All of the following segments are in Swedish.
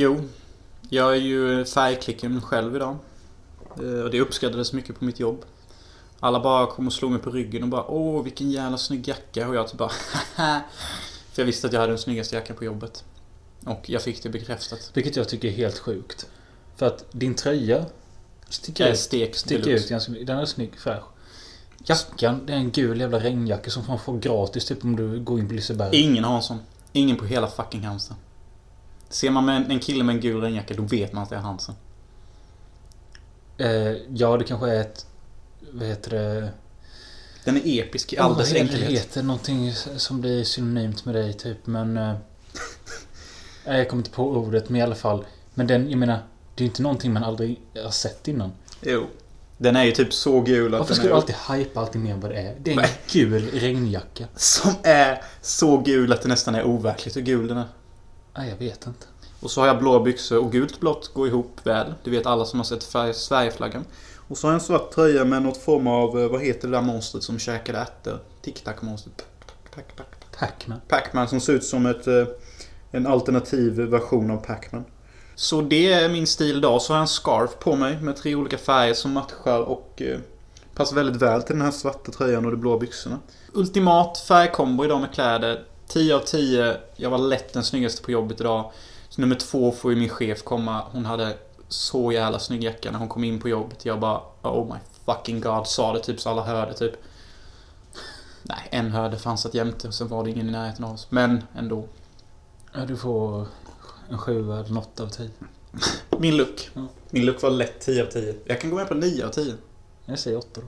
Jo. Jag är ju färgklicken själv idag. Eh, Och det uppskattades mycket på mitt jobb. Alla bara kom och slog mig på ryggen och bara Åh vilken jävla snygg jacka. Och jag typ bara Haha. För jag visste att jag hade den snyggaste jackan på jobbet. Och jag fick det bekräftat. Vilket jag tycker är helt sjukt. För att din tröja sticker är ut. stek Sticker ut ganska mycket. Den är snygg fräsch. Jackan, det är en gul jävla regnjacka som man får gratis typ om du går in på Liseberg. Ingen har en sån. Ingen på hela fucking Halmstad. Ser man med en, en kille med en gul regnjacka då vet man att det är Hansen. Eh, ja, det kanske är ett... Vad heter det? Den är episk i all dess enkelhet. Det heter någonting som blir synonymt med dig typ men... Eh, jag kommer inte på ordet men i alla fall. Men den, jag menar. Det är ju inte någonting man aldrig har sett innan. Jo. Den är ju typ så gul att Varför ska du alltid hypa allting mer än vad det är? Det är en gul regnjacka. Som är så gul att det nästan är overkligt hur gul den är. Nej, jag vet inte. Och så har jag blå byxor och gult blått går ihop väl. Det vet alla som har sett Sverigeflaggan. Och så har jag en svart tröja med något form av, eh, vad heter det där monstret som käkade ärtor? Tic-tac-monstret. Pac- Pac- Pac-Man. Pac-Man som ser ut som ett, eh, en alternativ version av Pac-Man. Så det är min stil idag. Så har jag en scarf på mig med tre olika färger som matchar och eh, passar väldigt väl till den här svarta tröjan och de blå byxorna. Ultimat färgkombo idag med kläder. 10 av 10. Jag var lätt den snyggaste på jobbet idag. Så nummer två får ju min chef komma. Hon hade så jävla snygg jacka när hon kom in på jobbet. Jag bara Oh my fucking god. Sa det typ så alla hörde typ. Nej, en hörde fanns att jämte. Sen var det ingen i närheten av oss. Men ändå. Ja, du får en sjua eller åtta av tio. Min look. Ja. Min look var lätt 10 av 10. Jag kan gå med på 9 av 10. Jag säger åtta då.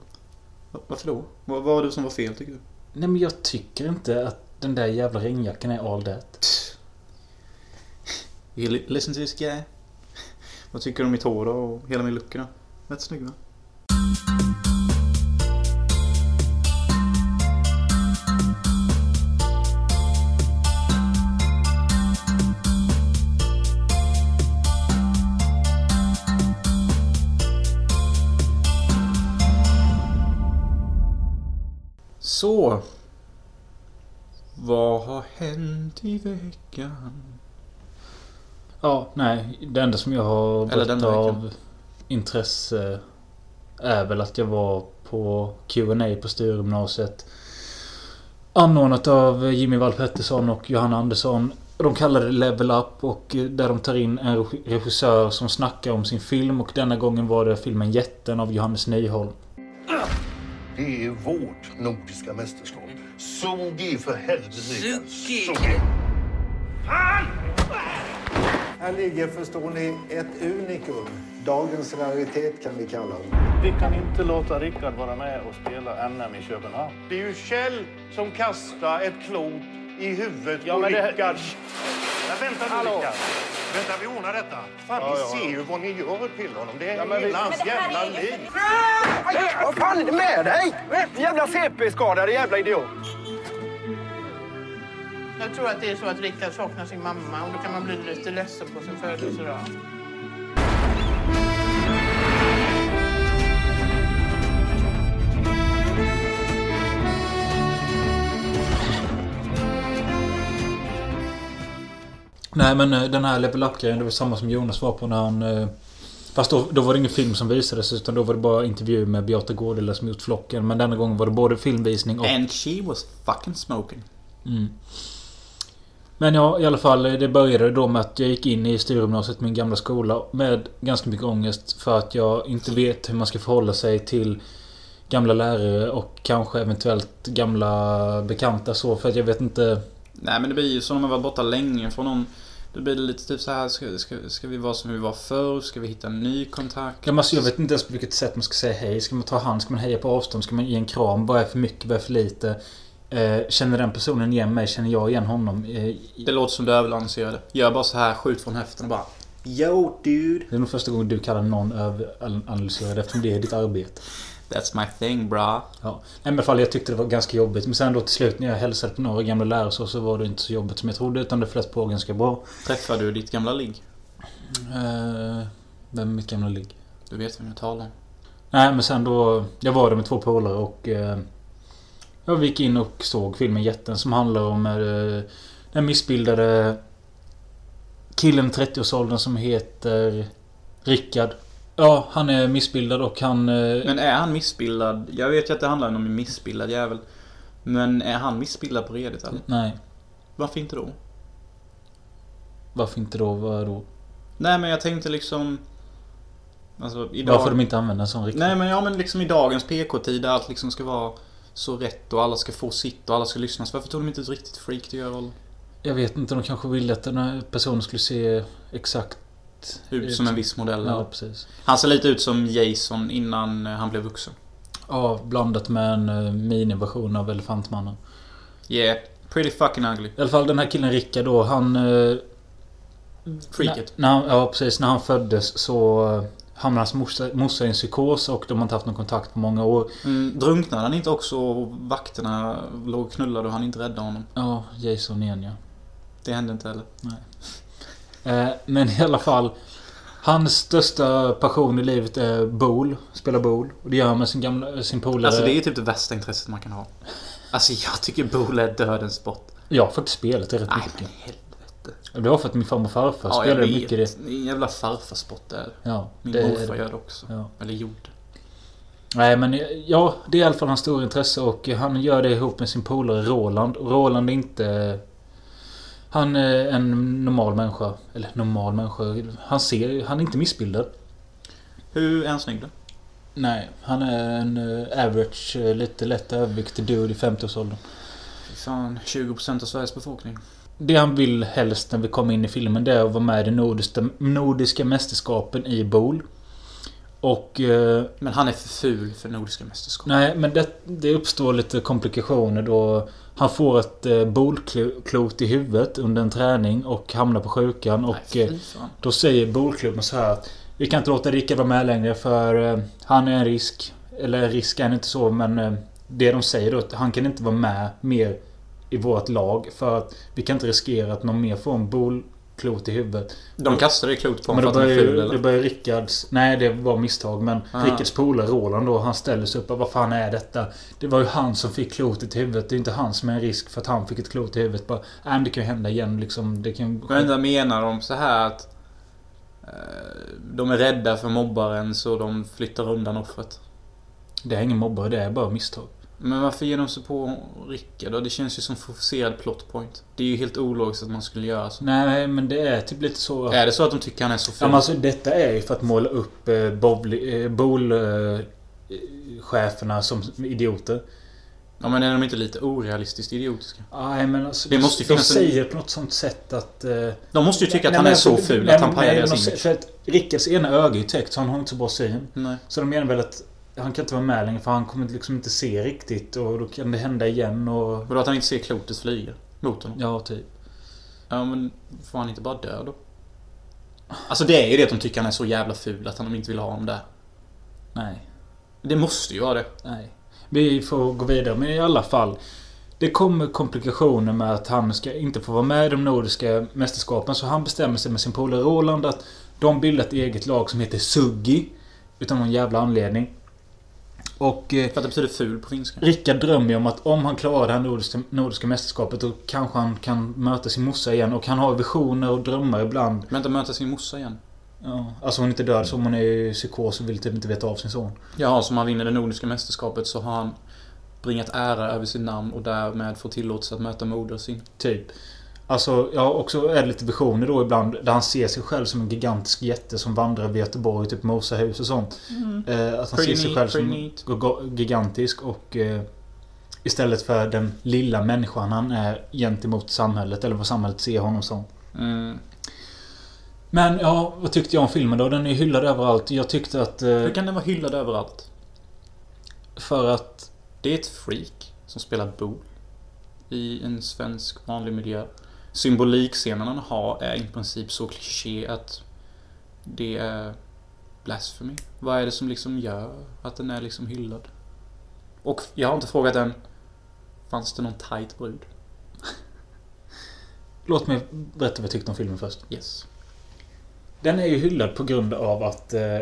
Va- Varför då? Vad vad var det som var fel tycker du? Nej, men jag tycker inte att den där jävla regnjackan är all that. You li- listen to this guy. Vad tycker du om mitt hår då och hela min look då? Rätt snygg va? Så. Vad har hänt i veckan? Ja, nej. Det enda som jag har denna av intresse är väl att jag var på Q&A på Sturegymnasiet. Anordnat av Jimmy Wall Pettersson och Johanna Andersson. De kallar det Level Up och eh, där de tar in en regi- regissör som snackar om sin film och denna gången var det filmen Jätten av Johannes Nyholm. Det är vårt nordiska mästerskap. Sugi för helvete. Sugi! Här ligger, förstår ni, ett unikum. Dagens raritet kan vi kalla det. Vi kan inte låta Rickard vara med och spela NM i Köpenhamn. Det är ju Kjell som kastar ett klot i huvudet Ja, på men det- Rickard. Men vänta nu, Hallå? Rickard. Vänta, vi ordnar detta. Fan, Ja, vi ja, ser ja. ju vad ni gör till honom. Det är Ja, men vi- hela hans jävla liv. Vad fan är det med dig? Jävla CP-skadade jävla idiot. Jag tror att det är så att Rickard saknar sin mamma och då kan man bli lite ledsen på sin födelsedag. Nej men eh, den här Level Up-grejen det var samma som Jonas var på när han... eh, Fast då, då var det ingen film som visades utan då var det bara intervju med Beata Gårdela som gjort Flocken. Men denna gången var det både filmvisning och... And she was fucking smoking. Mm. Men ja, i alla fall. eh, Det började då med att jag gick in i Sturegymnasiet, min gamla skola, med ganska mycket ångest. För att jag inte vet hur man ska förhålla sig till gamla lärare och kanske eventuellt gamla bekanta så. För att jag vet inte... Nej men det blir ju så när man varit borta länge från någon. Då blir det lite typ så här. Ska, ska, ska vi vara som vi var förr? Ska vi hitta en ny kontakt? Ja, men alltså, jag vet inte ens på vilket sätt man ska säga hej. Ska man ta hand? Ska man heja på avstånd? Ska man ge en kram? Vad är för mycket? Vad är för lite? Eh, känner den personen igen mig? Känner jag igen honom? Eh, Det låter som du överanalyserade. Gör bara så här, skjut från höften och bara Yo dude. det är nog första gången du kallar någon överanalyserad eftersom det är ditt arbete. That's my thing bra. Ja. Nej, men fall, jag tyckte det var ganska jobbigt. Men sen då till slut när jag hälsade på några gamla lärare så, så var det inte så jobbigt som jag trodde. Utan det flöt på ganska bra. Träffar du ditt gamla ligg? Eh, vem är mitt gamla ligg? Du vet vem jag talar om. Nej men sen då... Jag var där med två polare och... Eh, jag gick in och såg filmen Jätten som handlar om eh, den missbildade killen i 30-årsåldern som heter Rickard. Ja, han är missbildad och han... eh, Men är han missbildad? Jag vet ju att det handlar om en missbildad jävel. Men är han missbildad på redigt eller? Nej, Varför inte då? varför inte då? Vad då? Nej men jag tänkte liksom... Alltså idag... Varför de inte använder en sån Rickard? Nej men ja men liksom i dagens PK-tid där allt liksom ska vara så rätt och alla ska få sitt och alla ska lyssna. Så varför tog de inte ett riktigt freak till göra? Jag vet inte, de kanske ville att den här personen skulle se exakt... Ut som en viss modell. Ja, precis. Han ser lite ut som Jason innan eh, han blev vuxen. Ja, blandat med en uh, miniversion av Elefantmannen. Yeah, pretty fucking ugly. I alla fall den här killen Rickard då, han... eh, Freaket. När, när ja, precis. När han föddes så hamnade hans morsa, morsa i en psykos och de har inte haft någon kontakt på många år. Mm, drunknade han inte också och vakterna låg och knullade och han inte räddade honom? Ja, Jason igen ja. Det hände inte heller. Eh, men i alla fall. Hans största passion i livet är bowl. Spela bowl. Och det gör han med sin gamla, sin polare. Alltså det är typ det värsta intresset man kan ha. Alltså jag tycker bowl är dödens sport. Jag har faktiskt spelat det rätt Nej mycket. men helvete. Det var för att min farmor och farfar Ja, jag spelade vet. mycket det. Det är en jävla farfarsport det är. Ja, Min det morfar gör det också. Ja. Eller gjorde. Nej men ja, det är i alla fall hans stora intresse och han gör det ihop med sin polare Roland. Och Roland är inte... Han är en normal människa. Eller normal människa. Han ser... Han är inte missbildad. Hur är han snygg då? Nej, han är en eh, average, eh, lite lätt överviktig dude i 50-årsåldern. Fy Fan, 20% av Sveriges befolkning. Det han vill helst när vi kommer in i filmen det är att vara med i de nordiska, nordiska mästerskapen i bowl. Och... Eh, Men han är för ful för Nordiska mästerskap. nej, men det, det uppstår lite komplikationer då han får ett eh, bowlklot i huvudet under en träning och hamnar på sjukan. Och Nej, eh, fy fan. då säger bowlklubben så här att Vi kan inte låta Rickard vara med längre för eh, han är en risk. Eller risk är han inte så men eh, Det de säger då att han kan inte vara med mer i vårt lag för att vi kan inte riskera att någon mer får en bowlklot i huvudet. De kastade det klotet på Men honom då för att han är börjar, ful eller? då börjar Rickards... Nej, det var misstag. Men Ah. Rickards polare Roland då, han ställer sig upp och vad fan är detta? Det var ju han som fick klotet i huvudet. Det är inte han som är en risk för att han fick ett klot i huvudet. Bara, nej, men det kan ju hända igen liksom. Det kan... Men menar de så här att... eh, De är rädda för mobbaren så de flyttar undan offret. Det är ingen mobbare, det är bara misstag. Men varför ger de sig på Rickard då? Det känns ju som forcerad plot point. Det är ju helt ologiskt att man skulle göra så. Nej, men det är typ lite så... Är det så att de tycker han är så Ja, ful? men alltså, detta är ju för att måla upp eh, eh, bowl... Eh, som idioter. Ja men är de inte lite orealistiskt idiotiska? Nej men alltså... Det måste ju de finnas en- säger på något sånt sätt att... Eh, De måste ju tycka att Nej, han är så alltså, ful nej, att han pajar deras men image. För att Rickards ena öga är ju täckt så han har inte så bra syn. Nej. Så de menar väl att han kan inte vara med längre för han kommer liksom inte se riktigt och då kan det hända igen och... Vadå att han inte ser klotet flyga mot honom? Ja, typ. Ja men får han inte bara dö då? Alltså det är ju det att de tycker han är så jävla ful att de inte vill ha honom där. Nej. Det måste ju vara det. Nej. Vi får gå vidare men i alla fall. Det kommer komplikationer med att han ska inte få vara med i de nordiska mästerskapen så han bestämmer sig med sin polare Roland att de bildar ett eget lag som heter Suggi. Utan någon jävla anledning. Och... Eh, För att det betyder ful på finska. Rickard drömmer ju om att om han klarar det här nordiska, nordiska mästerskapet då kanske han kan möta sin morsa igen. Och han har visioner och drömmar ibland. Men inte möta sin morsa igen. Ja, alltså hon är inte död så hon är i psykos och vill typ inte veta av sin son. Ja, som han vinner det nordiska mästerskapet så har han bringat ära över sitt namn och därmed får tillåtelse att möta moder sin. Typ. Alltså, ja, också är det lite visioner då ibland där han ser sig själv som en gigantisk jätte som vandrar över Göteborg, typ Mosahus och sånt. Eh, att han Pretty ser sig neat, själv som neat. gigantisk och eh, istället för den lilla människan han är gentemot samhället eller vad samhället ser honom som. Mm. Men ja, vad tyckte jag om filmen då? Den är hyllad överallt. Jag tyckte att... Eh, Hur kan den vara hyllad överallt? för att... Det är ett freak som spelar bool i en svensk vanlig miljö. Symbolikscenen han har är i princip så kliché att det är blasphemy. Vad är det som liksom gör att den är liksom hyllad? Och jag har inte frågat än. Fanns det någon tight brud? Låt mig berätta vad jag tyckte om filmen först. Yes. Den är ju hyllad på grund av att eh,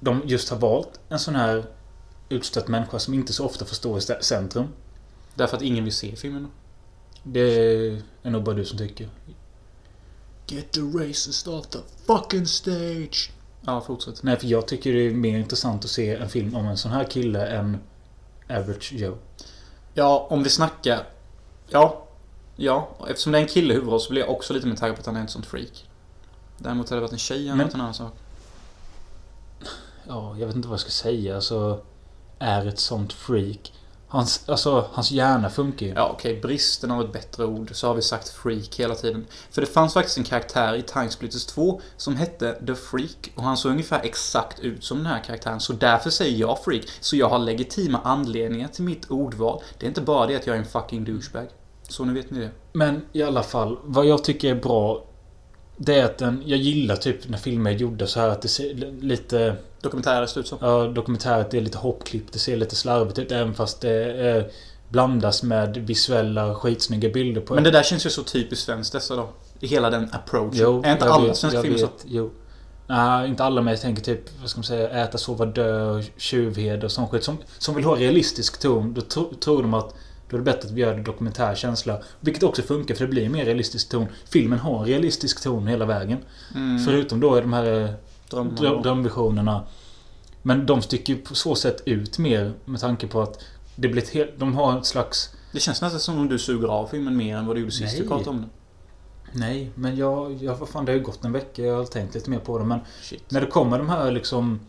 de just har valt en sån här utstött människa som inte så ofta får stå i centrum. Därför att ingen vill se filmen. Det är nog bara du som tycker. Get the racist off the fucking stage. Ja, fortsätt. Nej, för jag tycker det är mer intressant att se en film om en sån här kille än Average Joe. Ja, om vi snackar... Ja. Ja, eftersom det är en kille i huvudroll så blir jag också lite mer taggad på att han är ett sånt freak. Däremot hade det varit en tjej Men- än en annan sak. Ja, jag vet inte vad jag ska säga. Alltså, är ett sånt freak. Hans, alltså, hans hjärna funkar ju. Ja, okej. bristen av ett bättre ord så har vi sagt freak hela tiden. För det fanns faktiskt en karaktär i Timesplitters 2 som hette The Freak. Och han såg ungefär exakt ut som den här karaktären. Så därför säger jag freak. Så jag har legitima anledningar till mitt ordval. Det är inte bara det att jag är en fucking douchebag. Så nu vet ni det. Men i alla fall, vad jag tycker är bra Det är att den, jag gillar typ när filmer är gjorda så här att det ser lite Dokumentärer ser ut så. Ja, dokumentäret är lite hoppklippt. Det ser lite slarvigt ut även fast det eh, blandas med visuella skitsnygga bilder på Men det där känns ju så typiskt svenskt dessa. I hela den approachen. Jo, är inte alla vet, svenska filmer så? Jo. Nej, inte alla men jag tänker typ, vad ska man säga, äta, sova, dö och tjuvhed och sån skit. Som, som vill ha realistisk ton. Då tro, tror de att då är det bättre att vi gör det dokumentär känsla. Vilket också funkar för det blir mer realistisk ton. Filmen har en realistisk ton hela vägen. Mm. Förutom då är de här eh, dröm, drömvisionerna. Men de sticker ju på så sätt ut mer med tanke på att det blir ett helt, de har ett slags... Det känns nästan som om du suger av filmen mer än vad du gjorde sist Nej. vi pratade om den. Nej, men jag, jag... Vad fan, det har ju gått en vecka. Jag har tänkt lite mer på det. Men Shit. när det kommer de här liksom...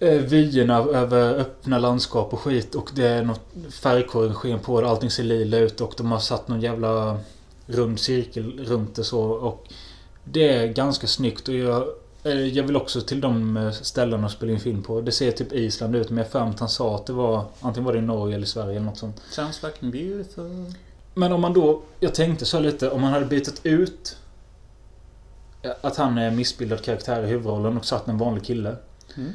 eh, Vyerna över öppna landskap och skit och det är något färgkorrigering på det. Allting ser lila ut och de har satt någon jävla rund cirkel runt det så. Och det är ganska snyggt och jag... eh, Jag vill också till de eh, ställena att spela in film på. Det ser typ Island ut men jag för han sa att det var... Antingen var det i Norge eller Sverige eller något sånt. Sounds fucking beautiful. Men om man då... Jag tänkte så lite, om man hade bytt ut... Att han är missbildad karaktär i huvudrollen och satt en vanlig kille. Mm.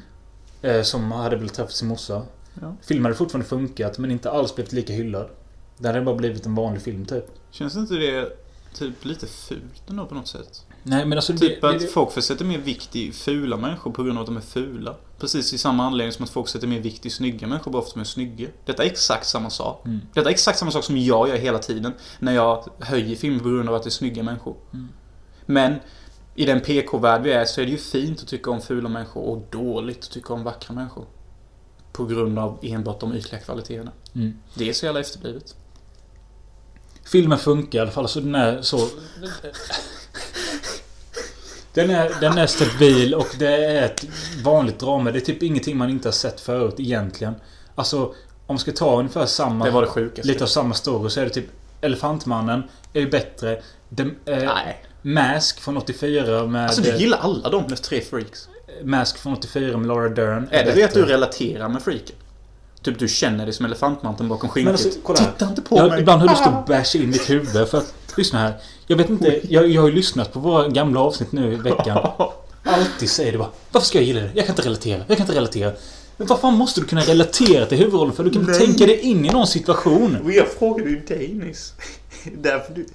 Eh, som hade väl träffat sin morsa. Ja. Filmen hade fortfarande funkat men inte alls blivit lika hyllad. Det hade bara blivit en vanlig film typ. Känns inte det typ lite fult ändå på något sätt? Nej men alltså Typ det, att det, folk sätter mer vikt i fula människor på grund av att de är fula. Precis i samma anledning som att folk sätter mer vikt i snygga människor bara för att de är snygga. Detta är exakt samma sak. Mm. Detta är exakt samma sak som jag gör hela tiden. När jag höjer filmer på grund av att det är snygga människor. Mm. Men i den PK-värld vi är så är det ju fint att tycka om fula människor och dåligt att tycka om vackra människor. På grund av enbart de ytliga kvaliteterna. Mm. Det är så jävla efterblivet. Filmen funkar i alla fall så den är så... Den är, den är stabil och det är ett vanligt drama. Det är typ ingenting man inte har sett förut egentligen. Alltså, om man ska ta ungefär samma... Det var det sjukaste. Lite av samma story så är det typ Elefantmannen är ju bättre. The, eh, Nej. Mask från 84 med... Alltså du gillar alla de med tre freaks. Mask från 84 med Laura Dern. Är det det att bättre. du relaterar med freaken? Typ du känner dig som elefantmanteln bakom Men skinket. alltså. Titta inte på jag, mig! Ibland har jag lust att basha in ditt huvud för att... Lyssna här. Jag vet inte. Jag, jag har ju lyssnat på våra gamla avsnitt nu i veckan. Alltid säger du bara Varför ska jag gilla det? Jag kan inte relatera. Jag kan inte relatera. Men vad fan måste du kunna relatera till huvudrollen för? Du kan Nej. tänka dig in i någon situation. Och jag frågade ju dig nyss. Därför du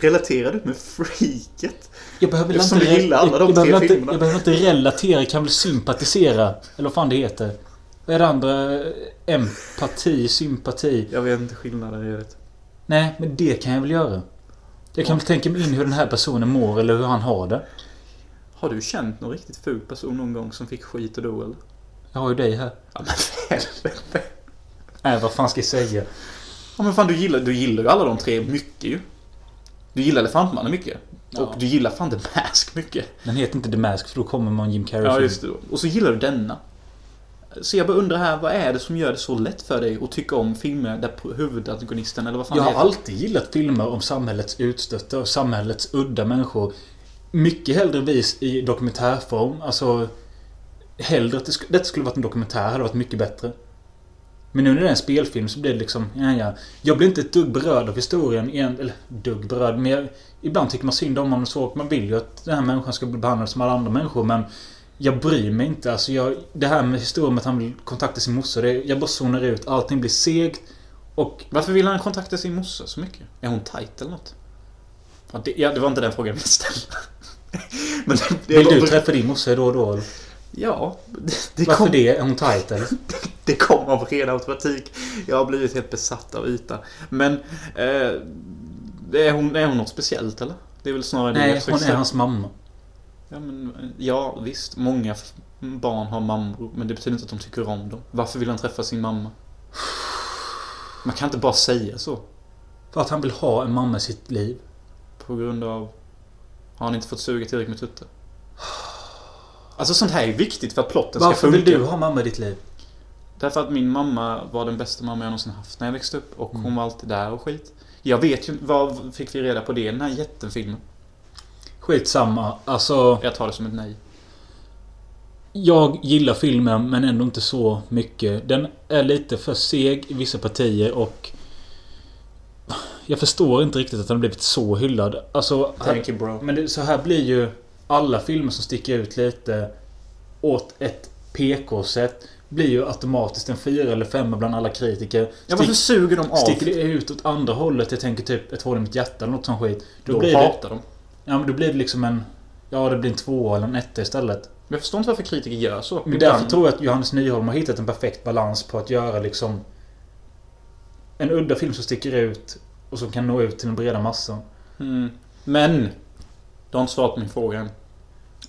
relaterar du med freaket. Jag behöver Eftersom inte... du gillar alla de tre inte, filmerna. jag behöver inte relatera. Jag kan väl sympatisera. Eller vad fan det heter. Vad är det andra? Empati, sympati. Jag vet inte skillnaden i det. Nej, men det kan jag väl göra. Jag kan väl tänka mig in hur den här personen mår eller hur han har det. Har du känt någon riktigt ful person någon gång som fick skit och då eller? Jag har ju dig här. Ja men helvete. Nej, vad fan ska jag säga? Ja men fan du gillar, du gillar ju alla de tre mycket ju. Du gillar Elefantmannen mycket. Och du gillar fan The Mask mycket. Den heter inte The Mask för då kommer man Jim Carrey Ja just det. Och så gillar du denna. Så jag bara undrar här, vad är det som gör det så lätt för dig att tycka om filmer där huvudantagonisten, eller vad fan Jag har heter? alltid gillat filmer om samhällets utstötta och samhällets udda människor. Mycket hellre vis i dokumentärform. Alltså... Hellre att det, detta skulle varit en dokumentär hade varit mycket bättre. Men nu när det är en spelfilm så blir det liksom... Ja, ja. Jag blir inte ett dugg berörd av historien. Igen, eller dugg berörd. Men jag, ibland tycker man synd om honom så. Man vill ju att den här människan ska bli behandlad som alla andra människor. Men jag bryr mig inte. Alltså jag, det här med historien med att han vill kontakta sin morsa. Det, jag bara zonar ut. Allting blir segt. Och Varför vill han kontakta sin morsa så mycket? Är hon tight eller något? Ja, det, ja, det var inte den frågan jag ville ställa. Men det, det Vill du träffa din morsa då och då? eller? Ja, det, det, Varför kom, det? Är hon tight eller? det kom av ren automatik. Jag har blivit helt besatt av yta. Men... Eh, är, hon, är hon något speciellt eller? Det är väl snarare det Nej, jag försöker hon är hans mamma. Ja, men, ja, visst. Många barn har mammor, men det betyder inte att de tycker om dem. Varför vill han träffa sin mamma? Man kan inte bara säga så. För att han vill ha en mamma i sitt liv. På grund av... Har han inte fått suga tillräckligt med tuttar? Alltså sånt här är viktigt för att plotten ska Varför funka. vill du ha mamma i ditt liv? Därför att min mamma var den bästa mamma jag någonsin haft när jag växte upp. Och Mm. hon var alltid där och skit. Jag vet ju Vad fick vi reda på det i den här jättefilmen? Skitsamma. Alltså, Jag tar det som ett nej. jag gillar filmen men ändå inte så mycket. Den är lite för seg i vissa partier och... Jag förstår inte riktigt att den har blivit så hyllad. Alltså... Thank you bro. Men det, så här blir ju alla filmer som sticker ut lite åt ett PK-sätt blir ju automatiskt en fyra eller femma bland alla kritiker. Ja, varför suger de av? Sticker det ut åt andra hållet, jag tänker typ ett hål i mitt hjärta eller något sånt skit. Då, Då blir det... hatar de. Ja men då blir det liksom en... Ja det blir en två eller en etta istället. Men jag förstår inte varför kritiker gör så. Men Ibland- därför tror jag att Johannes Nyholm har hittat en perfekt balans på att göra liksom... En udda film som sticker ut och som kan nå ut till den breda massan. Mm. Men! Du har inte svarat på min fråga än.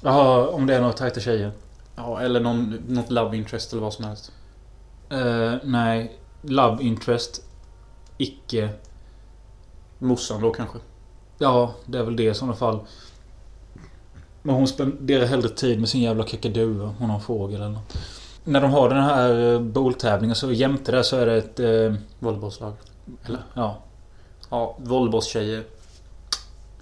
Jaha, om det är några tajta tjejer. Ja, eller någon, något love interest eller vad som helst. Eh, nej. Love interest. Icke. Morsan då kanske. Ja, det är väl det i sådana fall. Men hon spenderar hellre tid med sin jävla kakadua. Hon har en fågel eller något. När de har den här eh, boultävlingen så jämte där så är det ett... Eh, Volleybollslag. Eller? ja. Ja, volleybollstjejer.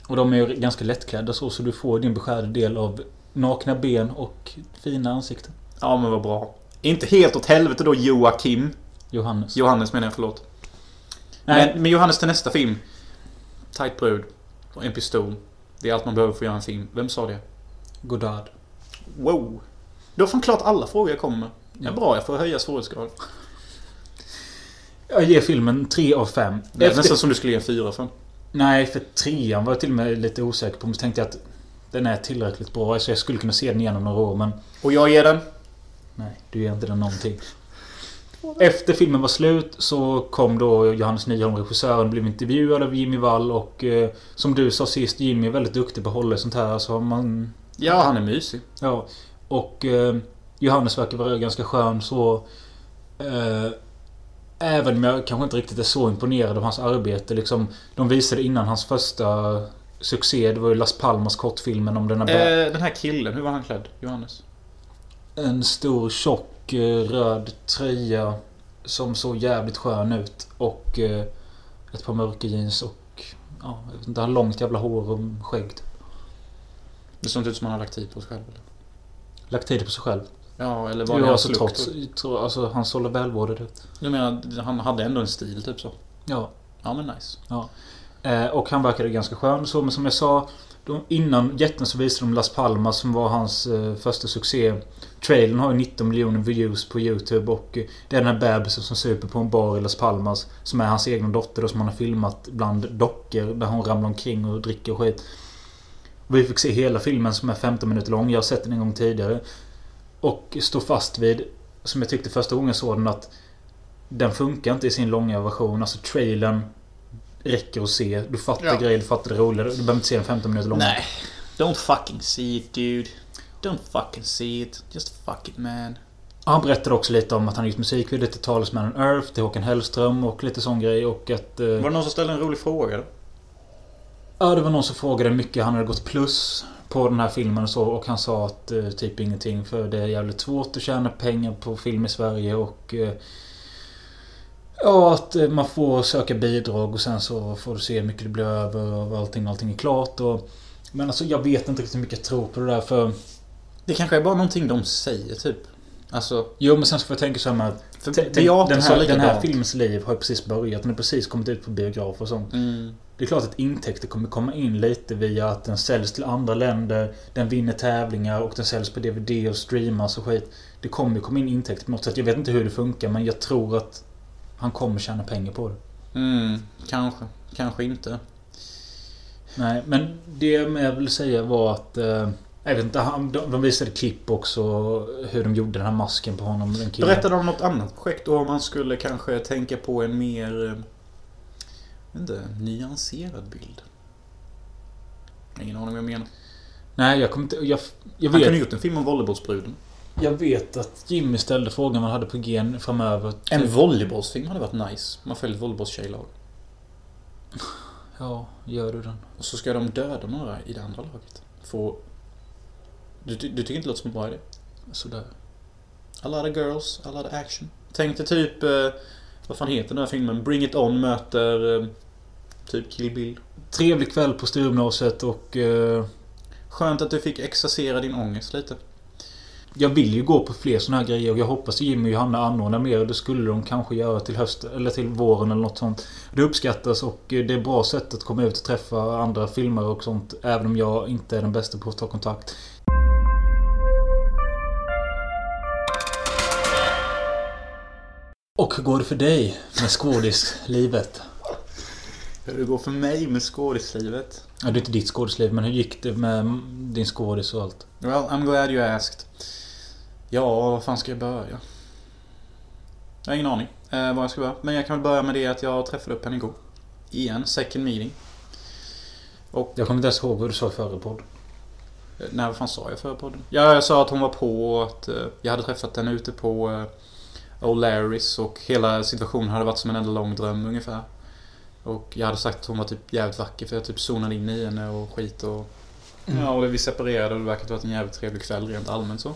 Och de är ju ganska lättklädda så, så du får din beskärda del av nakna ben och fina ansikten. Ja, men vad bra. Inte helt åt helvete då Joakim. Johannes. Johannes menar jag, förlåt. Nej. Men, men Johannes till nästa film. Tight brud. Och en pistol. Det är allt man behöver för att göra en film. Vem sa det? Godard. Wow. Du har fan klart alla frågor jag kommer med. Är Ja. bra, jag får höja svårighetsgrad. Jag ger filmen 3 av 5. Det är nästan som du skulle ge en fyra för. Nej, för trean var jag till och med lite osäker på. Men så tänkte jag att den är tillräckligt bra. Så jag skulle kunna se den igenom några år. Men Och jag ger den... nej, du ger inte den någonting. Efter filmen var slut så kom då Johannes Nyholm, regissören, blev intervjuad av Jimmy Wall och eh, som du sa sist, Jimmy är väldigt duktig på att hålla sånt här. Så man... Ja, han är mysig. Ja. Och eh, Johannes verkar vara ganska skön så... Eh, även om jag kanske inte riktigt är så imponerad av hans arbete. Liksom, de visade innan hans första succé. Det var ju Las Palmas kortfilmen om den här bä- Eh, den här killen, hur var han klädd? Johannes? En stor tjock eh, röd tröja som såg jävligt skön ut. Och eh, ett par mörka jeans och... Ja, jag vet inte, han långt jävla hår och skägg. Det såg inte ut som han har lagt tid på sig själv. Eller? Lagt tid på sig själv. Ja, eller var det alltså hans trots... lukt? Tro, alltså, han såg välvårdad ut. Du menar, han hade ändå en stil, typ så? Ja. Ja, men nice. Eh, och han verkade ganska skön så, men som jag sa då, Innan jätten så visade de Las Palmas som var hans eh, första succé. Trailern har ju 19 miljoner views på YouTube och eh, det är den här bebisen som super på en bar i Las Palmas. Som är hans egna dotter då, som han har filmat bland dockor där hon ramlar omkring och dricker och skit. Och vi fick se hela filmen som är 15 minuter lång. Jag har sett den en gång tidigare. Och står fast vid, som jag tyckte första gången såg den, att den funkar inte i sin långa version. Alltså trailern räcker att se. Du fattar Ja. grejer, du fattar det roliga. Du behöver inte se den 15 minuter lång. Nej. Don't fucking see it, dude. Don't fucking see it. Just fuck it, man. Han berättade också lite om att han gjort musikvideo till Talesmannen Earth, till Håkan Hellström och lite sån grej. Och att... Eh, Var det någon som ställde en rolig fråga då? ja, det var någon som frågade hur mycket han hade gått plus på den här filmen och så. Och han sa att eh, typ ingenting. För det är jävligt svårt att tjäna pengar på film i Sverige och... Eh, ja, att eh, man får söka bidrag och sen så får du se hur mycket det blir över och allting, allting är klart. Och, men alltså jag vet inte riktigt hur mycket jag tror på det där för... Det kanske är bara någonting de säger, typ. Alltså... Jo men sen så får jag tänka så här med att För den, här, den här filmens liv har ju precis börjat. Den har precis kommit ut på biograf och sånt. Mm. Det är klart att intäkter kommer komma in lite via att den säljs till andra länder. Den vinner tävlingar och den säljs på DVD och streamas och skit. Det kommer komma in intäkter på något sätt. Jag vet inte hur det funkar men jag tror att han kommer tjäna pengar på det. Mm, kanske. Kanske inte. Nej, men det jag vill säga var att... Eh, jag vet inte, han, de, de visade klipp också hur de gjorde den här masken på honom. Den killen. Berättade om något annat projekt då om man skulle kanske tänka på en mer... vet inte, nyanserad bild. Ingen aning vad jag menar. Nej, jag kommer inte... Jag, jag Han kunde vet, gjort en film om volleybollsbruden. jag vet att Jimmy ställde frågan han hade på gen framöver. En Typ- volleybollsfilm hade varit nice. Man följer ett volleybollstjejlag. Ja, gör du den? Och så ska de döda några i det andra laget. Få... Du, du, du tycker inte det låter som en bra idé? Sådär. A lot of girls, a lot of action. Tänk dig typ... Eh, vad fan heter den här filmen? Bring It On möter... Eh, typ Kill Bill. Trevlig kväll på Sturemgymnasiet och... Eh, Skönt att du fick exercera din ångest lite. jag vill ju gå på fler såna här grejer och jag hoppas Jimmy och Johanna anordnar mer. Det skulle de kanske göra till hösten eller till våren eller något sånt. Det uppskattas och eh, det är ett bra sätt att komma ut och träffa andra filmare och sånt. Även om jag inte är den bästa på att ta kontakt. Och hur går det för dig med skådislivet? Hur det går för mig med skådislivet? Ja, det är inte ditt skådisliv, men hur gick det med din skådis och allt? Well, I'm glad you asked. Ja, vad fan ska jag börja? Jag har ingen aning eh, var jag ska börja. Men jag kan väl börja med det att jag träffade upp henne igår. Igen, second meeting. Och Jag kommer inte ens ihåg vad du sa i förra podd. Eh, Nej, vad fan sa jag förra podden? Ja, jag sa att hon var på och att eh, jag hade träffat henne ute på eh, O'Larrys och hela situationen hade varit som en enda lång dröm ungefär. Och jag hade sagt att hon var typ jävligt vacker för jag typ zonade in i henne och skit och... Ja, och vi separerade och det verkade varit en jävligt trevlig kväll rent allmänt så.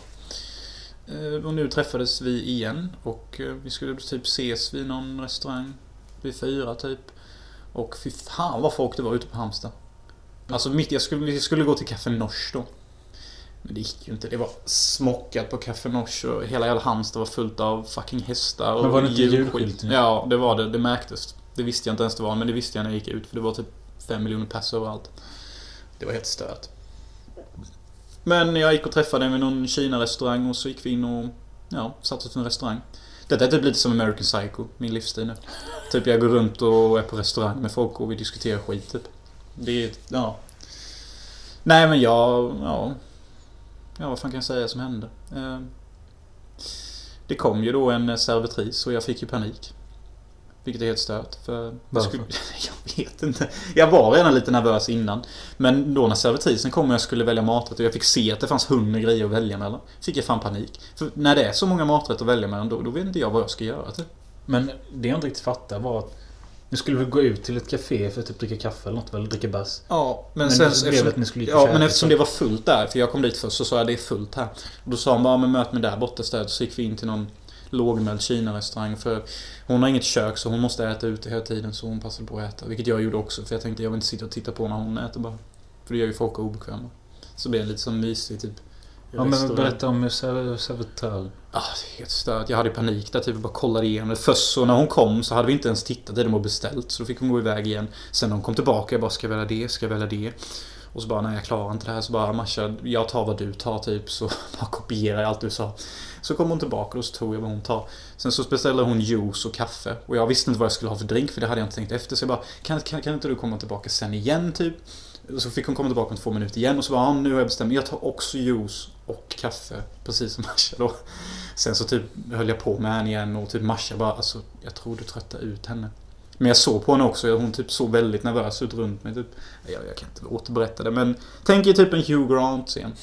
Eh, Och nu träffades vi igen och eh, vi skulle typ ses vid någon restaurang. Vid fyra typ. Och fy fan vad folk det var ute på Halmstad. Alltså mitt, jag skulle, vi skulle gå till Café Noche då. Men det gick ju inte. Det var smockat på Café Noche och hela jävla Halmstad var fullt av fucking hästar och Men var det inte julskit. Ja, det var det. Det märktes. Det visste jag inte ens det var, men det visste jag när jag gick ut. För det var typ fem miljoner pers överallt. Det var helt stört. Men jag gick och träffade henne vid någon Kina-restaurang och så gick vi in och ja, satt oss på en restaurang. Detta är typ lite som American Psycho, min livsstil nu. Typ jag går runt och är på restaurang med folk och vi diskuterar skit typ. Det är, ja. Nej men jag, ja. Ja vad fan kan jag säga som hände? Eh, Det kom ju då en servitris och jag fick ju panik. Vilket är helt stört. För jag, Varför? skulle, jag vet inte. Jag var redan lite nervös innan. Men då när servitrisen kom och jag skulle välja maträtt och jag fick se att det fanns hundra grejer att välja mellan. Fick jag fan panik. För när det är så många maträtter att välja mellan då, då vet inte jag vad jag ska göra typ. Men det jag inte riktigt fattar var att ni skulle väl gå ut till ett café för att typ dricka kaffe eller något väl? Dricka bärs? Ja, men, Men sen... eftersom, att ni skulle ja, men eftersom det var fullt där, för jag kom dit först, så sa jag det är fullt här. Och då sa hon bara, men möt mig där borta istället. Så gick vi in till någon lågmäld Kina-restaurang. För hon har inget kök så hon måste äta ute hela tiden. Så hon passade på att äta. Vilket jag gjorde också. För jag tänkte jag vill inte sitta och titta på när hon äter bara. För det gör ju folk obekväma. Så det lite som mysigt typ. Ja men berätta om ser- servitör. Ah, det är helt stört. Jag hade panik där typ bara kollade igenom det. Först så när hon kom så hade vi inte ens tittat i dem och beställt. Så då fick hon gå iväg igen. Sen när hon kom tillbaka jag bara ska jag välja det, ska jag välja det. Och så bara nej jag klarar inte det här. Så bara Masha, jag tar vad du tar typ. Så bara kopierar jag allt du sa. Så kom hon tillbaka och så tog jag vad hon tar. Sen så beställde hon juice och kaffe. Och jag visste inte vad jag skulle ha för drink för det hade jag inte tänkt efter. Så jag bara kan, kan, kan inte du komma tillbaka sen igen typ? Och så fick hon komma tillbaka om två minuter igen och så bara ja, nu har jag bestämt mig. Jag tar också juice och kaffe. Precis som Masha då. Sen så typ höll jag på med henne igen och typ Masha bara alltså jag tror du tröttar ut henne. Men jag såg på henne också. Hon typ såg väldigt nervös ut runt mig. Typ. Jag, jag kan inte återberätta det men tänk er typ en Hugh Grant-scen.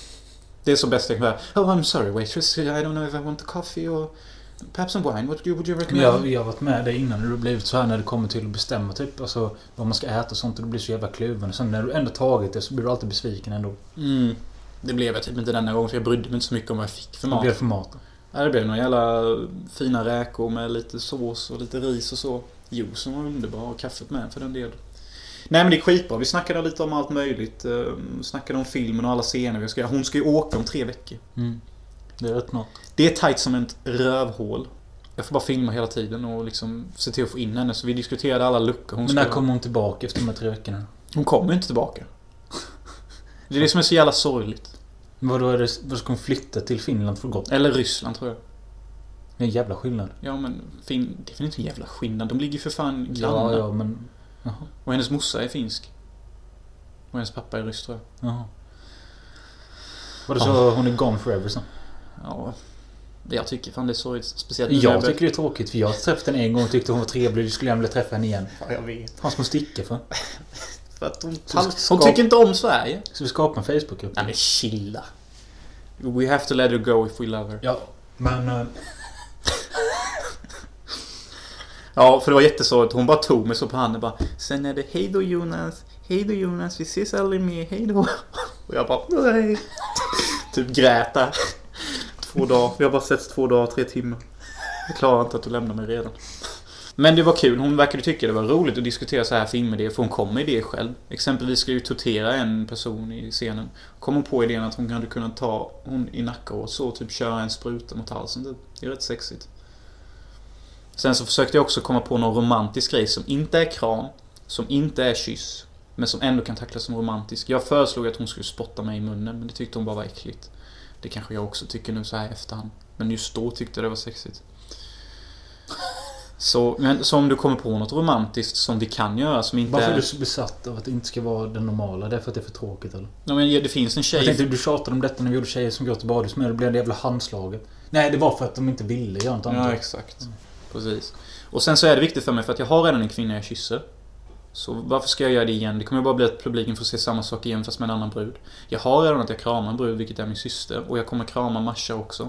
Det är så bäst jag kan göra. Oh I'm sorry waitress. I don't know if I want a coffee or perhaps some wine. What would you, recommend? jag, jag har varit med dig innan du blivit så här när det kommer till att bestämma typ alltså vad man ska äta och sånt och du blir så jävla kluven. Och sen när du ändå tagit det så blir du alltid besviken ändå. Mm. Det blev jag typ inte denna gång för jag brydde mig inte så mycket om vad jag fick för Vad mat. blir det för mat då? Ja, det blev några jävla fina räkor med lite sås och lite ris och så. Juicen var underbar och kaffet med för den delen. Nej men det är skitbra. Vi snackade lite om allt möjligt. Eh, Snackade om filmen och alla scener vi ska göra. Hon ska ju åka om tre veckor. Mm. Det är rätt något. Det är tight som ett rövhål. Jag får bara filma hela tiden och liksom se till att få in henne. Så vi diskuterade alla luckor hon Men när kommer hon tillbaka efter de här tre veckorna? Hon kommer ju inte tillbaka. Det är det som är så jävla sorgligt. Vadå är det... Vad ska hon flytta till Finland för gott? Eller Ryssland tror jag. Det är en jävla skillnad. Ja men fin... det väl inte en jävla skillnad. De ligger ju för fan grannar. Ja, ja men... Jaha. Och hennes morsa är finsk. Och hennes pappa är ryss tror jag. Jaha. Vadå så hon är gone forever sen? Ja. Det jag tycker fan det är sorgligt. Speciellt Jag tycker det är tråkigt för jag har träffat henne en gång och tyckte hon var trevlig. Du skulle gärna vilja träffa henne igen. Ja, jag vet. Han som stickar för. För att hon, Så hon tycker inte om Sverige. Så vi skapar en Facebookgrupp? Nej men chilla. We have to let her go if we love her. Ja, men... eh, Ja, för det var jättesorgligt. Hon bara tog mig så på handen bara. Sen är det hej då Jonas. Hej då Jonas, vi ses aldrig mer. Hej då. Och jag bara nej. Typ grät där. Två dagar. Vi har bara setts två dagar, tre timmar. Jag klarar inte att du lämnar mig redan. Men det var kul. Hon verkade tycka det var roligt att diskutera så här filmidéer. För hon kom med idéer själv. Exempelvis ska ju tortera en person i scenen. Kom hon på idén att hon hade kunnat ta hon i nacken och så typ köra en spruta mot halsen. typ. Det är rätt sexigt. Sen så försökte jag också komma på någon romantisk grej som inte är kram, som inte är kyss, men som ändå kan tacklas som romantisk. Jag föreslog att hon skulle spotta mig i munnen, men det tyckte hon bara var äckligt. Det kanske jag också tycker nu så här i efterhand. Men just då tyckte jag det var sexigt. Så, men, så om du kommer på något romantiskt som vi kan göra som inte Varför är är... du så besatt av att det inte ska vara det normala? Det är för att det är för tråkigt eller? Ja, men det finns en Jag tjej... tänkte du tjatade om detta när vi gjorde tjejer som går till badhus men det blev det jävla handslaget. Nej, det var för att de inte ville göra något Ja, annat. exakt. Precis. Och sen så är det viktigt för mig för att jag har redan en kvinna jag kysser. Så varför ska jag göra det igen? Det kommer bara bli att publiken får se samma sak igen fast med en annan brud. Jag har redan att jag kramar en brud, vilket är min syster. Och jag kommer krama Masha också.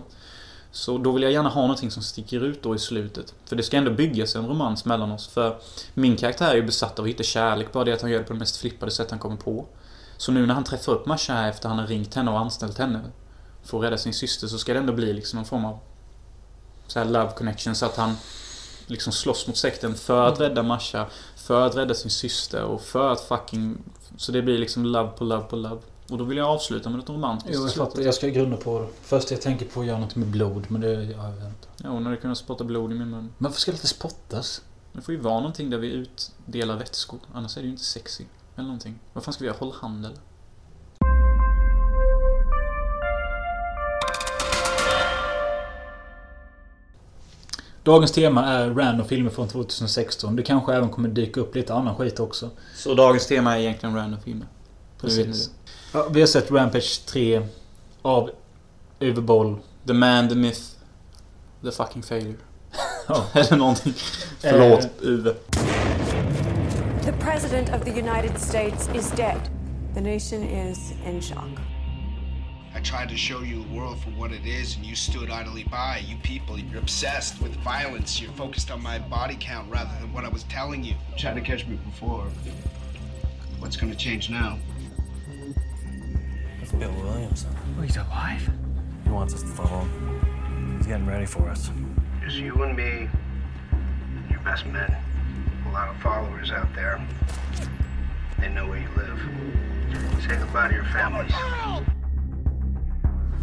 Så då vill jag gärna ha någonting som sticker ut då i slutet. För det ska ändå byggas en romans mellan oss. För min karaktär är ju besatt av att hitta kärlek. Bara det att han gör det på det mest flippade sätt han kommer på. Så nu när han träffar upp Masha här efter han har ringt henne och anställt henne. För att rädda sin syster så ska det ändå bli liksom en form av så här love connection så att han liksom slåss mot sekten för att rädda Masha, för att rädda sin syster och för att fucking... Så det blir liksom love på love på love. Och då vill jag avsluta med något romantiskt. Jo, jag fattar. Jag ska grunna på det. Först jag tänker på att göra något med blod, men det... Ja, jag vet inte. Ja, och när du kunde spotta blod i min mun. Men varför ska det inte spottas? Det får ju vara någonting där vi utdelar vätskor. Annars är det ju inte sexy. Eller någonting. Vad fan ska vi göra? Håll hand eller? Dagens tema är random filmer från 2016. Det kanske även kommer dyka upp lite annan skit också. Så dagens tema är egentligen random filmer. Precis. Ja, vi har sett Rampage 3 av Uwe Boll. The man, the myth, the fucking failure. Ja. eller någonting. Förlåt, Eh. Uwe. The President of the United States is dead. The nation is in shock. I tried to show you the world for what it is, and you stood idly by. You people, you're obsessed with violence. You're focused on my body count rather than what I was telling you. You tried to catch me before. What's going to change now? It's Bill Williamson. Oh, he's alive? He wants us to follow him. He's getting ready for us. Just you and me, your best men. A lot of followers out there. They know where you live. Say goodbye to your families.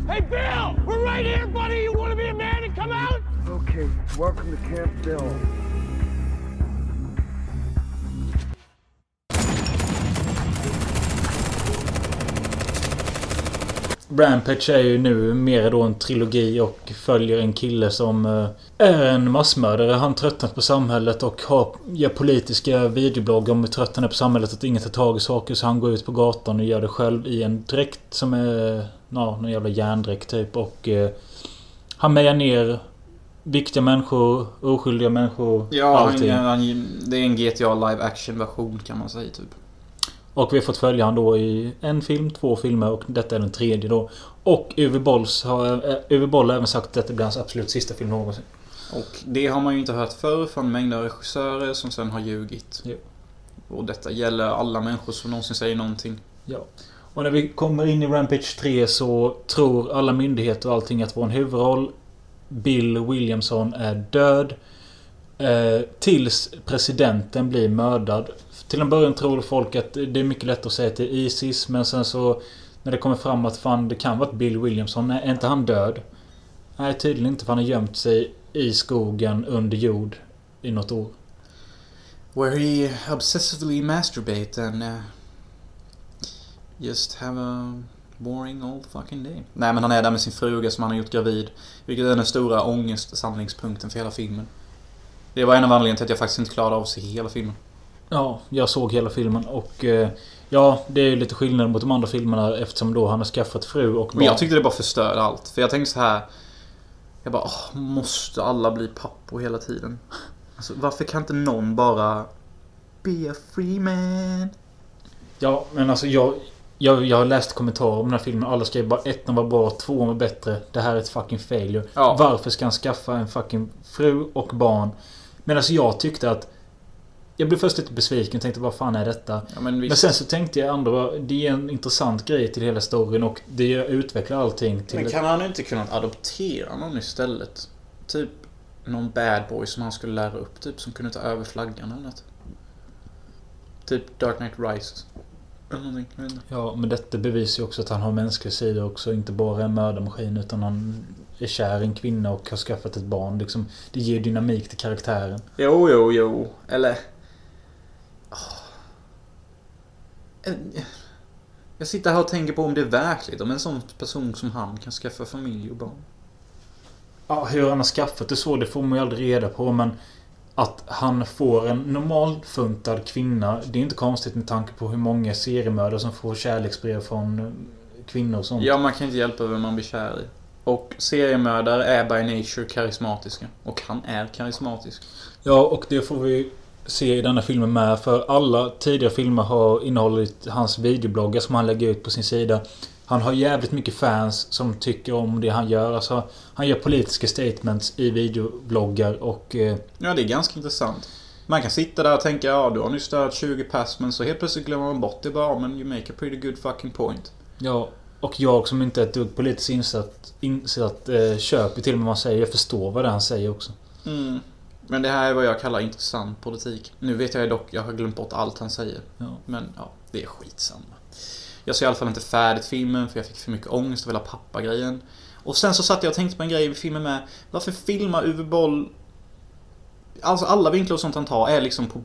Hey, Bill! We're right here, buddy! You want to be a man and come out? Okay, welcome to Camp Bill. Rampage är ju nu mer då en trilogi och följer en kille som eh, är en massmördare. Han tröttnat på samhället och har, gör politiska videobloggar om hur trött han är på samhället. Att ingen tar tag i saker. Så han går ut på gatan och gör det själv i en dräkt som är... Ja, någon jävla järndräkt typ. Och... Eh, han mejar ner viktiga människor, oskyldiga människor, Ja, allting. han, han, det är en GTA live action version kan man säga typ. Och vi har fått följa han då i en film, två filmer och detta är den tredje då. Och Uwe Bolls har, eh, Uwe Boll har även sagt att detta blir hans absolut sista film någonsin. Och det har man ju inte hört förr från mängder av regissörer som sen har ljugit. Jo. Och detta gäller alla människor som någonsin säger någonting. Ja. Och när vi kommer in i Rampage 3 så tror alla myndigheter och allting att vår huvudroll Bill Williamson är död. Eh, tills presidenten blir mördad. Till en början tror folk att det är mycket lätt att säga till Isis men sen så när det kommer fram att fan det kan vara ett Bill Williamson. Är inte han död? Nej tydligen inte för han har gömt sig i skogen under jord i något år. Where he obsessively masturbate and uh, just have a boring old fucking day. Nej men han är där med sin fruga som han har gjort gravid. Vilket är den stora ångestsamlingspunkten för hela filmen. Det var en av anledningarna till att jag faktiskt inte klarade av att se hela filmen. Ja, jag såg hela filmen och... Eh, ja, det är ju lite skillnad mot de andra filmerna eftersom då han har skaffat fru och barn. Men jag tyckte det bara förstörde allt. För jag tänkte så här. Jag bara, åh, måste alla bli pappor hela tiden? Alltså, varför kan inte någon bara... Be a free man? Ja, men alltså jag... Jag, jag har läst kommentarer om den här filmen. Alla skrev bara ettan var bra, tvåan var bättre. Det här är ett fucking failure. Ja. Varför ska han skaffa en fucking fru och barn? Men alltså jag tyckte att... Jag blev först lite besviken och tänkte vad fan är detta? Ja, men. Men sen så tänkte jag ändå det är en intressant grej till hela storyn och det utvecklar allting till... Men kan han inte kunnat adoptera någon istället? Typ någon bad boy som han skulle lära upp, typ som kunde ta över flaggan eller något. Typ Dark Knight Rises. Ja, men detta bevisar ju också att han har mänsklig sida också. Inte bara en mördarmaskin utan han är kär i en kvinna och har skaffat ett barn. Liksom, det ger dynamik till karaktären. Jo, jo, jo. Eller... En- Jag sitter här och tänker på om det är verkligt. Om en sån person som han kan skaffa familj och barn. Ja, hur han har skaffat det så, det får man ju aldrig reda på. Men att han får en normalfuntad kvinna. Det är inte konstigt med tanke på hur många seriemördare som får kärleksbrev från eh, kvinnor och sånt. Ja, man kan inte hjälpa vem man blir kär i. Och seriemördare är by nature karismatiska. Och han är karismatisk. Ja, och det får vi se i denna filmen med. För alla tidigare filmer har innehållit hans videobloggar som han lägger ut på sin sida. Han har jävligt mycket fans som tycker om det han gör. Alltså, han gör politiska statements i videobloggar och... Eh, Ja, det är ganska intressant. Man kan sitta där och tänka, ja du har nu stört 20 pass, men så helt plötsligt glömmer man bort det bara, men you make a pretty good fucking point. ja, och jag som inte är ett dugg politiskt insatt, insatt eh, köper till och med vad han säger. Jag förstår vad det han säger också. Mm. Men det här är vad jag kallar intressant politik. Nu vet jag dock, jag har glömt bort allt han säger. Ja. Men ja, det är skitsamma. Jag ser i alla fall inte färdigt filmen för jag fick för mycket ångest av hela pappa-grejen. Och sen så satt jag och tänkte på en grej i filmen med. Varför filmar Uwe Boll... Alltså alla vinklar och sånt han tar är liksom på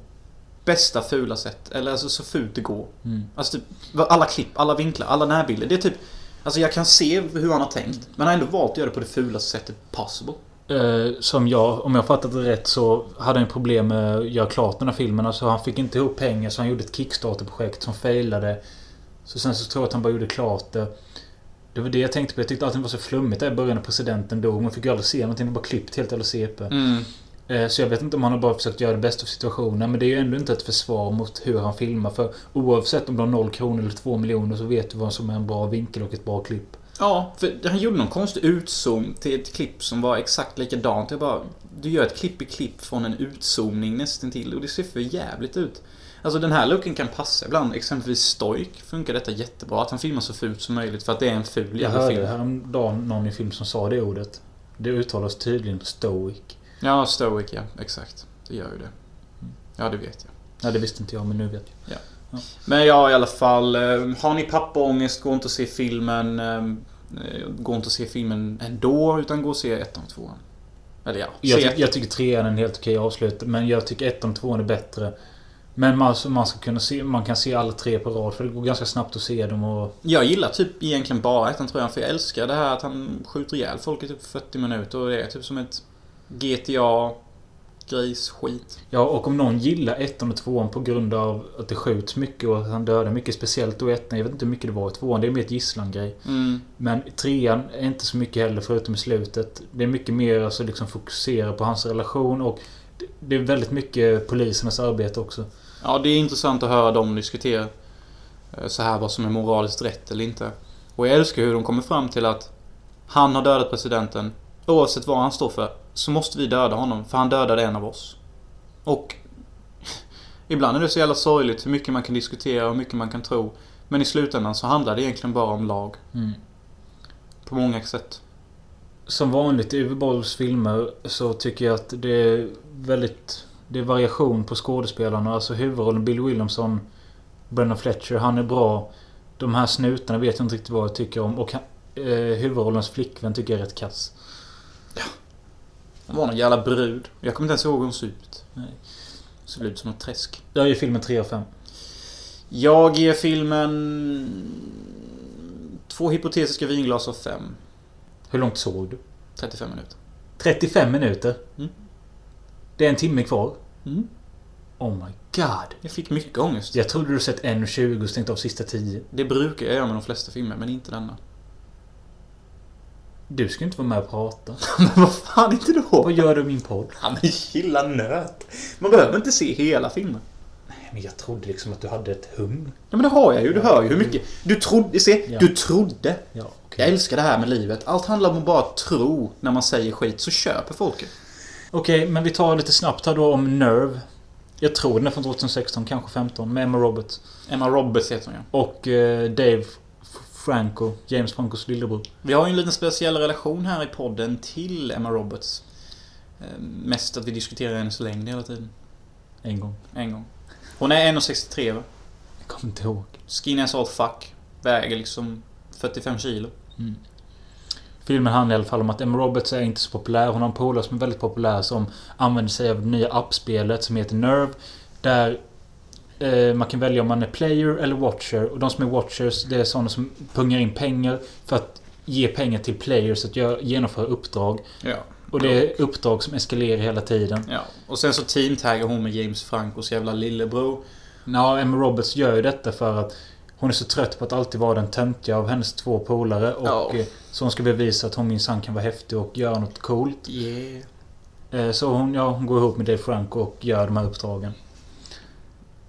bästa fula sätt. Eller alltså så fult det går. Mm. Alltså typ, alla klipp, alla vinklar, alla närbilder. Det är typ... Alltså jag kan se hur han har tänkt. Men han har ändå valt att göra det på det fulaste sättet possible. Eh, som jag, om jag fattat det rätt så hade han problem med att göra klart den här filmen. Alltså han fick inte ihop pengar så han gjorde ett Kickstarter-projekt som failade. Så sen så tror jag att han bara gjorde klart det. Det var det jag tänkte på. Jag tyckte allting var så flummigt där i början när presidenten dog. Man fick ju aldrig se någonting. Det var bara klippt helt eller CP. Mm. Eh, Så jag vet inte om han har bara försökt göra det bästa av situationen. Men det är ju ändå inte ett försvar mot hur han filmar. För oavsett om du har noll kronor eller två miljoner så vet du vad som är en bra vinkel och ett bra klipp. Ja, för han gjorde någon konstig utzoom till ett klipp som var exakt likadant. Jag bara, du gör ett klipp i klipp från en utzoomning nästan till och det ser för jävligt ut. Alltså den här looken kan passa ibland. Exempelvis Stoik funkar detta jättebra. Att han filmar så fult som möjligt för att det är en ful Jag jävla hörde film. häromdagen någon i film som sa det ordet. Det uttalas tydligen stoic. Ja, Stoic ja. Exakt. Det gör ju det. Ja, det vet jag. Nej, det visste inte jag, men nu vet jag. Men ja, i alla fall. eh, Har ni pappaångest, gå inte och se filmen. eh, Gå inte och se filmen ändå, utan gå och se ettan och tvåan. Eller ja, Jag, ty- jag tycker trean är en helt okej avslut. Men jag tycker ettan och tvåan är bättre. Men man, man, ska kunna se, man kan se alla tre på rad. För det går ganska snabbt att se dem och... Jag gillar typ egentligen bara ettan tror jag, för jag älskar det här att han skjuter ihjäl folk i typ 40 minuter och det är typ som ett GTA grisskit. Ja, och om någon gillar ettan och tvåan på grund av att det skjuts mycket och att han dödar mycket. Speciellt då i ettan. Jag vet inte hur mycket det var i tvåan. Det är mer ett gisslangrej. Mm. Men trean är inte så mycket heller förutom i slutet. Det är mycket mer alltså liksom fokusera på hans relation och det- är väldigt mycket polisernas arbete också. Ja, det är intressant att höra dem diskutera eh, så här vad som är moraliskt rätt eller inte. Och jag älskar hur de kommer fram till att han har dödat presidenten. Oavsett vad han står för så måste vi döda honom för han dödade en av oss. Och ibland är det så jävla sorgligt hur mycket man kan diskutera och hur mycket man kan tro. Men i slutändan så handlar det egentligen bara om lag. Mm. På många sätt. Som vanligt i Uwe Bolls filmer så tycker jag att det är väldigt... Det är variation på skådespelarna. Alltså huvudrollen Bill Williamson, Brennan Fletcher, han är bra. De här snutarna vet jag inte riktigt vad jag tycker om. Och han, eh, huvudrollens flickvän tycker jag är rätt kass. Hon var någon jävla brud. Jag kommer inte ens ihåg hur hon såg ut. Nej. Såg ut som ett träsk. Jag ger filmen 3 av 5. Jag ger filmen... Två hypotetiska vinglas av fem. Hur långt såg du? 35 minuter. 35 minuter? Mm. Det är en timme kvar? Mm. Oh my god. Jag fick mycket ångest. Jag trodde du sett 1.20 och stängt av sista 10. Det brukar jag göra med de flesta filmer, men inte denna. Du ska inte vara med och prata. men vad fan inte då? Vad gör du i min podd? Han är gilla nöt. Man behöver inte se hela filmen. Men jag trodde liksom att du hade ett hum. Ja men det har jag ju. Du hör ju hur mycket... Du trodde... Se, Ja. du trodde. Ja, Jag älskar det här med livet. Allt handlar om att bara tro när man säger skit, så köper folket. Okej, men vi tar lite snabbt här då om Nerve. Jag tror den är från 2016, kanske 15, med Emma Roberts. Emma Roberts heter hon ja. Och eh, Dave Franco, James Francos lillebror. Vi har ju en liten speciell relation här i podden till Emma Roberts. Eh, Mest att vi diskuterar hennes längd hela tiden. En gång. En gång. Hon är 1,63 va? Jag kommer inte ihåg. Skinny as all fuck. Väger liksom 45 kilo. Filmen handlar i alla fall om att Emma Roberts är inte så populär. Hon har en polare som är väldigt populär som använder sig av det nya appspelet som heter Nerve. Där man kan välja om man är player eller watcher. Och de som är watchers, det är sådana som pungar in pengar för att ge pengar till players att göra, genomföra uppdrag. Ja. Och det är uppdrag som eskalerar hela tiden. Ja. Och sen så teamtaggar hon med James Francos jävla lillebror. Ja, Emma Roberts gör ju detta för att hon är så trött på att alltid vara den töntiga av hennes två polare. Och Ja. eh, så hon ska bevisa att hon minsann kan vara häftig och göra något coolt. Yeah. Eh, Så hon, ja, hon går ihop med Dave Franco och gör de här uppdragen.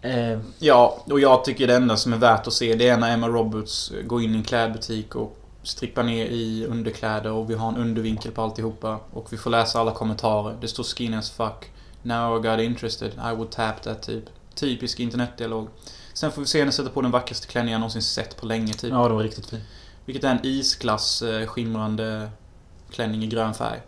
Eh, Ja, och jag tycker det enda som är värt att se det är när Emma Roberts går in i en klädbutik och strippar ner i underkläder och vi har en undervinkel på alltihopa. Och vi får läsa alla kommentarer. Det står skin as fuck. Now I got interested. I would tap that typ. Typisk internetdialog. Sen får vi se henne sätta på den vackraste klänningen jag någonsin sett på länge typ. ja, det var riktigt fint. Vilket är en isglass eh, skimrande klänning i grön färg.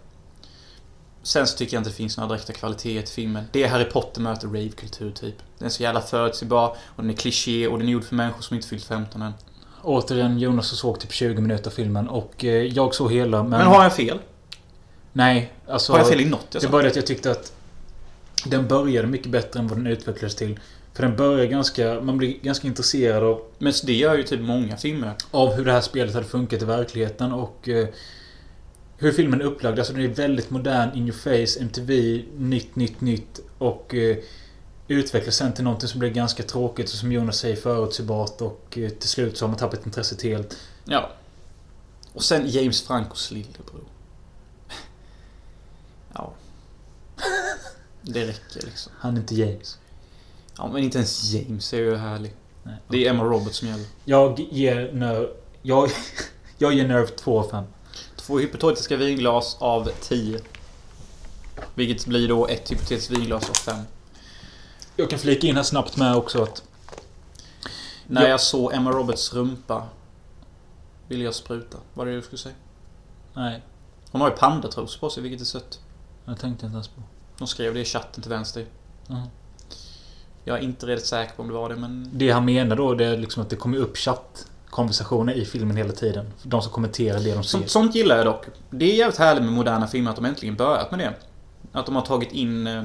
Sen så tycker jag inte det finns några direkta kvaliteter till filmen. Det är Harry Potter möter ravekultur typ. Den är så jävla förutsägbar och den är kliché och den är gjord för människor som inte fyllt 15 än. Återigen, Jonas såg typ 20 minuter av filmen och eh, jag såg hela men... Men har jag fel? Nej, alltså... Har jag fel i något jag Det är bara det att jag tyckte att den började mycket bättre än vad den utvecklades till. För den börjar ganska... Man blir ganska intresserad av, Men det gör ju typ många filmer. av hur det här spelet hade funkat i verkligheten och... Eh, hur filmen är upplagd. Alltså den är väldigt modern, in your face, MTV, nytt, nytt, nytt. Och eh, utvecklas sen till någonting som blir ganska tråkigt och som Jonas säger förutsägbart och eh, till slut så har man tappat intresset helt. Ja. Och sen James Francos lillebror. Ja. Det räcker liksom. Han är inte James. Ja, men inte ens James är ju härlig. Nej, Det är Emma Roberts som gäller. Jag ger Nerve... Jag, jag ger Nerve 2 av 5. Två hypotetiska vinglas av 10. Vilket blir då ett hypotetiskt vinglas av 5. Jag kan flika in här snabbt med också att... När Ja. jag såg Emma Roberts rumpa ville jag spruta. Vad är det du skulle säga? Nej, Hon har ju pandatros på sig, vilket är sött. jag tänkte inte ens på. De skrev det i chatten till vänster. Ja. Jag är inte riktigt säker på om det var det, men... Det han menar då det är liksom att det kommer upp chattkonversationer i filmen hela tiden. De som kommenterar det de ser. Sånt, sånt gillar jag dock. Det är jävligt härligt med moderna filmer att de äntligen börjat med det. Att de har tagit in eh,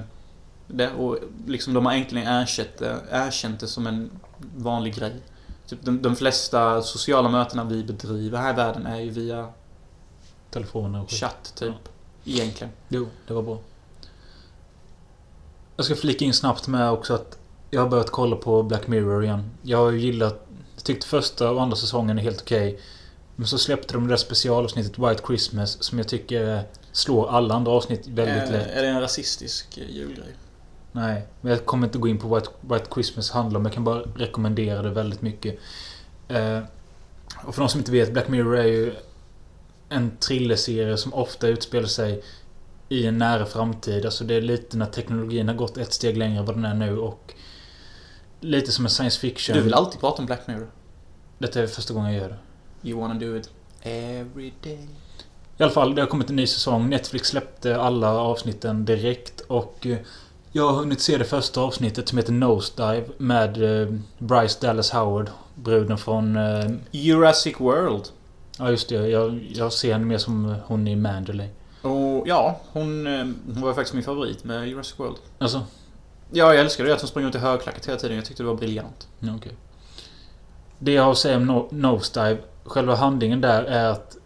det och liksom de har äntligen erkänt det, erkänt det som en vanlig grej. Typ de, de flesta sociala mötena vi bedriver här i världen är ju via Telefoner och chatt, typ. Egentligen. Jo, det var bra. Jag ska flika in snabbt med också att jag har börjat kolla på Black Mirror igen. Jag har ju gillat... Tyckte första och andra säsongen är helt okej. Men så släppte de det där specialavsnittet White Christmas som jag tycker slår alla andra avsnitt väldigt är, lätt. är det en rasistisk eh, julgrej? Nej, men jag kommer inte gå in på White, White Christmas handlar om. Jag kan bara rekommendera det väldigt mycket. Eh, och för de som inte vet, Black Mirror är ju en thrillerserie som ofta utspelar sig i en nära framtid. Alltså det är lite när teknologin har gått ett steg längre än vad den är nu och lite som en science fiction. Du vill alltid prata om Black Mirror. Detta är första gången jag gör det. You wanna do it every day. I alla fall, det har kommit en ny säsong. Netflix släppte alla avsnitten direkt och eh, jag har hunnit se det första avsnittet som heter Nosedive med eh, Bryce Dallas Howard. Bruden från... eh, Jurassic World. Ja, just det. Jag, jag ser henne mer som hon i Mandalay. Och ja, hon, hon var faktiskt min favorit med Jurassic World. Alltså? Ja, jag älskar det att hon springer runt i högklackat hela tiden. Jag tyckte det var briljant. Ja, okej. Det jag har att säga om no Nosedive, själva handlingen där är att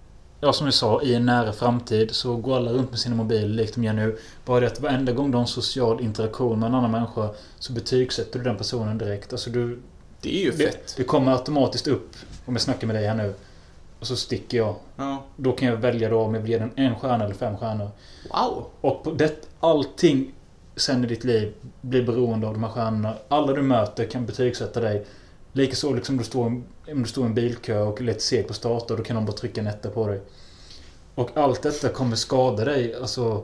Ja, som jag sa, i en nära framtid så går alla runt med sina mobiler likt de gör nu. Bara det att varenda gång du har en social interaktion med en annan människa så betygsätter du den personen direkt. Alltså du... Det är ju det, fett. Det kommer automatiskt upp om jag snackar med dig här nu. Och så sticker jag. Ja. Då kan jag välja då om jag vill ge den en stjärna eller fem stjärnor. Wow! Och på det, allting sen i ditt liv blir beroende av de här stjärnorna. Alla du möter kan betygsätta dig. Likaså liksom om du står, om du står i en bilkö och är lite seg på starta, då kan de bara trycka en etta på dig. Och allt detta kommer skada dig. Alltså,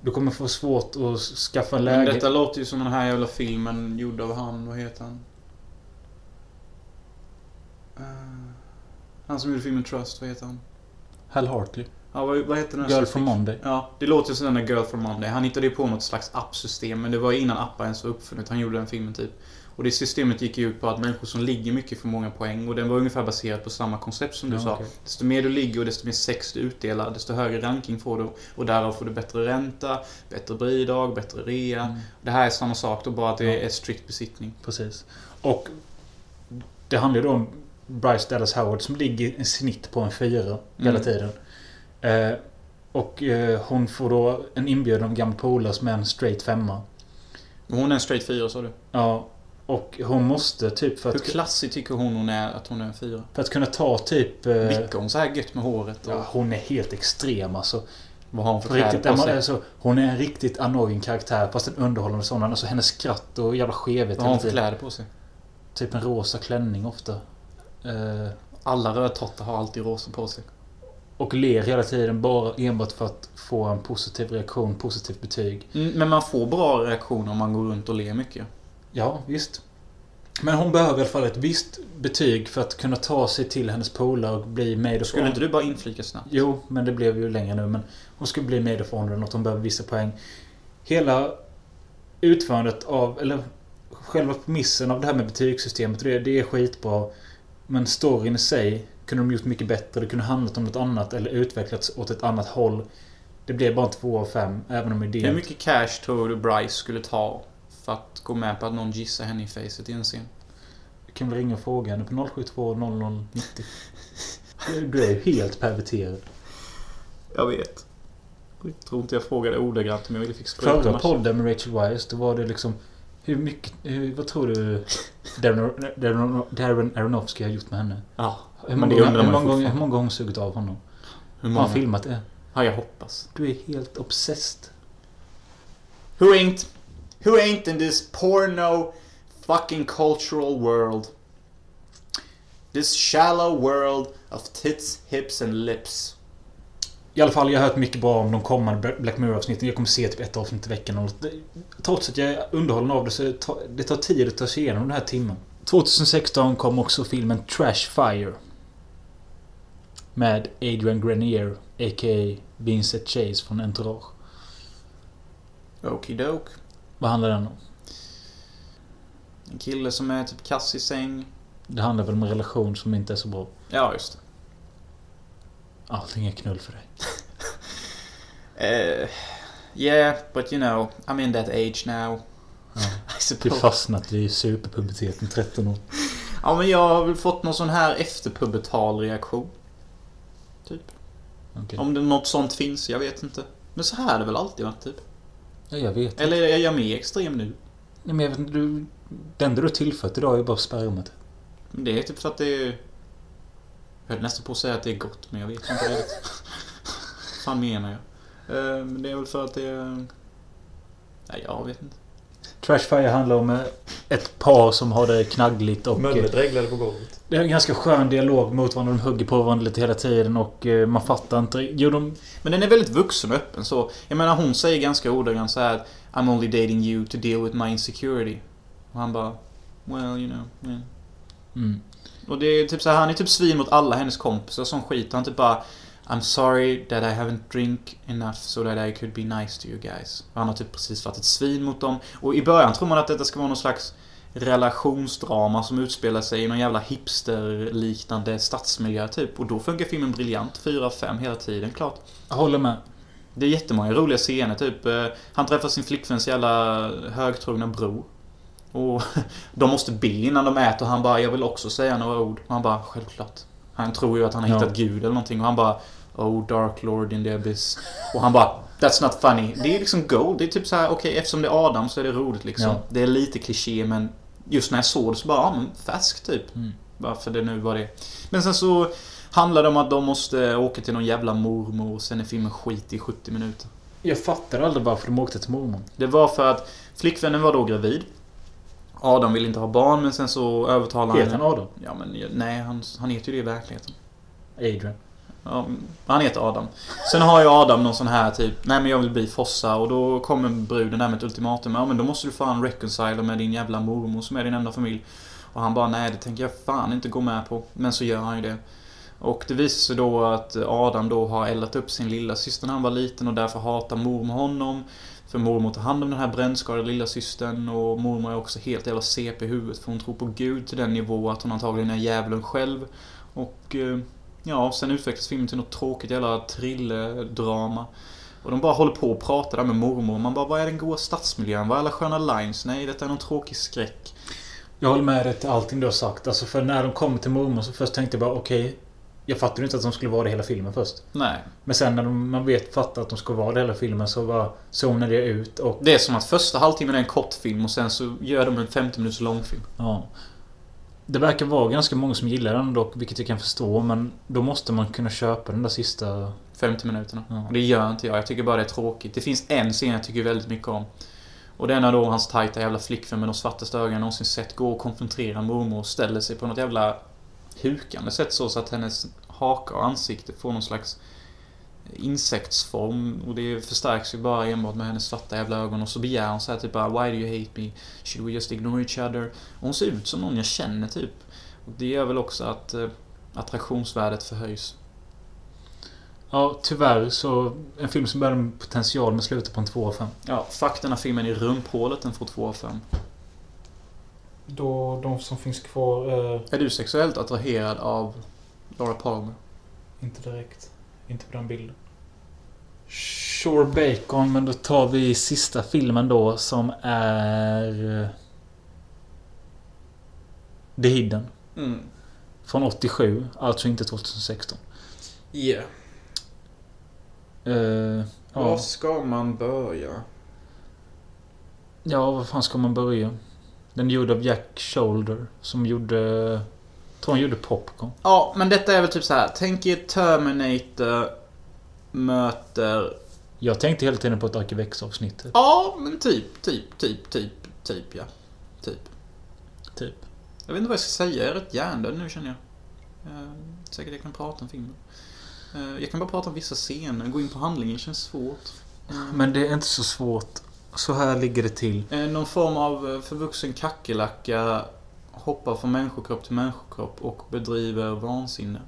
du kommer få svårt att skaffa en Men läge. detta låter ju som den här jävla filmen gjord av han, vad heter han? Eh, han som gjorde filmen Trust, vad heter han? Hal Hartley. Ja, vad, vad heter den? Girl from Monday. Ja, det låter ju som den där Girl from Monday. Han hittade ju på något slags appsystem, men det var innan appar ens var uppfunnet. Han gjorde den filmen typ. Och det systemet gick ju ut på att människor som ligger mycket får många poäng. Och den var ungefär baserad på samma koncept som du Ja, sa. okej. Desto mer du ligger och desto mer sex du utdelar, desto högre ranking får du. Och därav får du bättre ränta, bättre bidrag, bättre rea. Mm. Det här är samma sak då, bara att det är strikt besittning. Precis. Och det handlar ju då om Bryce Dallas Howard som ligger i snitt på en fyra hela Mm. tiden. Eh, och eh, hon får då en inbjudan av gamla polare som är en straight femma. Hon är en straight fyra sa du. Ja. Och hon måste typ för Hur att, klassig tycker hon hon är att hon är en fyra? för att kunna ta typ... Eh, Vickar hon så här gött med håret? Och ja, hon är helt extrem alltså. vad har hon för På riktigt, på sig? alltså, hon är en riktigt annoying karaktär fast en underhållande sådan. Alltså hennes skratt och jävla skevhet Vad har hon för kläder på sig? Typ en rosa klänning ofta. Eh, Alla rödtottar har alltid rosa på sig. och ler hela tiden bara enbart för att få en positiv reaktion, positivt betyg. Mm, Men man får bra reaktioner om man går runt och ler mycket. Ja, visst. Men hon behöver i alla fall ett visst betyg för att kunna ta sig till hennes polare och bli made of Skulle inte du bara inflika snabbt? Jo, men det blev ju längre nu. Men hon skulle bli made of honor och hon behöver vissa poäng. Hela utförandet av, eller själva premissen av det här med betygssystemet, det, det är skitbra. Men storyn i sig kunde de gjort mycket bättre. Det kunde handlat om något annat eller utvecklats åt ett annat håll. Det blev bara två av fem, även om idén... Hur mycket cash tror du Bryce skulle ta för att gå med på att någon gissar henne i facet i en scen? Du kan väl ringa och fråga henne på 072 0090. Du- Du är ju helt perverterad. Jag vet. Jag tror inte jag frågade ordagrant om jag ville fick spruta Förra podden med Rachel Weisz, då var det liksom... Hur mycket... Hur, vad tror du Darren, Aronofsky har gjort med henne? Ja, Hur många, undrar hur många, gånger, hur många gånger har sugit av honom? Hur Har många? han filmat det? Ja, jag hoppas. Du är helt obsessed. Who ain't? Who ain't in this porno fucking cultural world? This shallow world of tits, hips and lips. I alla fall, jag har hört mycket bra om de kommande Black Mirror-avsnitten. Jag kommer se typ ett avsnitt i veckan. Trots att jag är underhållen av det så det tar tid att ta sig igenom den här timmen. 2016 kom också filmen Trash Fire. Med Adrian Grenier, a.k.a. Vincent Chase från Entourage. Okidok. Vad handlar den om? En kille som är typ kass i säng. Det handlar väl om en relation som inte är så bra. Ja, just det. Allting är knull för dig. Uh, yeah, but you know, I'm in that age now. Ja. Du fastnat i superpuberteten 13 år. Ja, men jag har väl fått någon sån här efterpubertal reaktion. Typ. Okej. Om det något sånt finns, jag vet inte. Men så här har det väl alltid varit, typ. Ja, jag vet. Eller är jag mer extrem nu? Nej, men jag vet inte, du... Det enda du tillfört idag är bara spermat. Men det är typ för att det är... Jag höll nästan på att säga att det är gott, men jag vet inte riktigt. fan menar jag? Eh, Men det är väl för att det är... Nej, jag vet inte. Trashfire handlar om eh, ett par som har det knaggligt och... eh, reglade på golvet. Det är en ganska skön dialog mot varandra. De hugger på varandra lite hela tiden och eh, man fattar inte... Jo, de... Men den är väldigt vuxen och öppen så. Jag menar hon säger ganska ordagrant så här I'm only dating you to deal with my insecurity. Och han bara Well, you know. Yeah. Mm. Och det är typ så här, han är typ svin mot alla hennes kompisar som skit. Han typ bara I'm sorry that I haven't drink enough so that I could be nice to you guys. Och han har typ precis varit ett svin mot dem. Och i början tror man att detta ska vara någon slags relationsdrama som utspelar sig i någon jävla hipsterliknande stadsmiljö typ. Och då funkar filmen briljant. fyra av fem, hela tiden, klart. Jag håller med. Det är jättemånga roliga scener, typ. Eh, han träffar sin flickväns jävla högtrogna bror. Och de måste be innan de äter och han bara 'Jag vill också säga några ord' och han bara 'Självklart' Han tror ju att han har Ja. hittat Gud eller någonting och han bara 'Oh dark lord in the abyss' Och han bara 'That's not funny' Det är liksom gold. Det är typ så här: okej eftersom det är Adam så är det roligt liksom. Ja. Det är lite kliché men just när jag såg det så bara, ja men färsk typ. Mm. Varför det nu var det. Men sen så handlar det om att de måste åka till någon jävla mormor och sen är filmen skit i 70 minuter. Jag fattar aldrig varför de åkte till mormor. Det var för att flickvännen var då gravid. Adam ville inte ha barn men sen så övertalade Heter han Adam? Ja men nej, han, han heter ju det i verkligheten. Adrian. Ja, han heter Adam. Sen har ju Adam någon sån här typ Nej men jag vill bli fossa och då kommer bruden där med ett ultimatum. Ja men då måste du fan reconcile med din jävla mormor som är din enda familj. Och han bara nej det tänker jag fan inte gå med på. Men så gör han ju det. Och det visar sig då att Adam då har eldat upp sin lilla syster när han var liten och därför hatar mormor honom. För mormor tar hand om den här brännskadade lilla systern och mormor är också helt jävla CP i huvudet för hon tror på Gud till den nivå att hon antagligen är djävulen själv. Och eh, ja, sen utvecklas filmen till något tråkigt jävla trilledrama. Och de bara håller på och pratar där med mormor. Man bara, vad är den goda stadsmiljön? Vad är alla sköna lines? Nej, detta är någon tråkig skräck. Jag håller med dig till allting du har sagt. Alltså för när de kommer till mormor så först tänkte jag bara okej jag fattade inte att de skulle vara det hela filmen först. Nej. Men sen när de, man vet fattar att de ska vara det hela filmen så bara zonade jag ut och... Det är som att första halvtimmen är en kortfilm och sen så gör de en 50 minuters långfilm. Ja. Det verkar vara ganska många som gillar den dock, vilket jag kan förstå. Men då måste man kunna köpa den där sista... 50 minuterna. Ja. Och det gör inte jag. Jag tycker bara det är tråkigt. Det finns en scen jag tycker väldigt mycket om. Och det är när då hans tajta jävla flickvän med de svartaste ögonen jag någonsin sett går och konfronterar mormor och ställer sig på något jävla hukande sätt så, så att hennes haka och ansikte får någon slags insektsform. Och det förstärks ju bara enbart med hennes svarta jävla ögon. Och så begär hon så här typ Why do you hate me? Should we just ignore each other? Och hon ser ut som någon jag känner typ. Och det gör väl också att eh, attraktionsvärdet förhöjs. Ja, tyvärr så... En film som börjar med potential men slutar på en 2 av 5. Ja, fuck den här filmen i rumphålet, den får 2 av 5. Då de som finns kvar är... Är du sexuellt attraherad av Laura Palmer? Inte direkt. Inte på den bilden. Sure Bacon, men då tar vi sista filmen då som är... eh, The Hidden. Mm. Från 87, alltså inte 2016. Yeah. Uh, Var ja. ska man börja? ja, var fan ska man börja? Den är gjord av Jack Shoulder som gjorde... Jag tror han gjorde Popcorn. Ja, men detta är väl typ så här. Tänk er Terminator möter... Jag tänkte hela tiden på ett Arkivex-avsnittet. Ja, men typ, typ, typ, typ, typ ja. Typ. Typ. Jag vet inte vad jag ska säga. Jag är rätt hjärndöd nu känner jag. Eh, säkert jag kan prata om filmen. Eh, jag kan bara prata om vissa scener. Gå in på handlingen känns svårt. Eh, Men det är inte så svårt. Så här ligger det till. Eh, Någon form av eh, förvuxen kackerlacka hoppar från människokropp till människokropp och bedriver vansinne.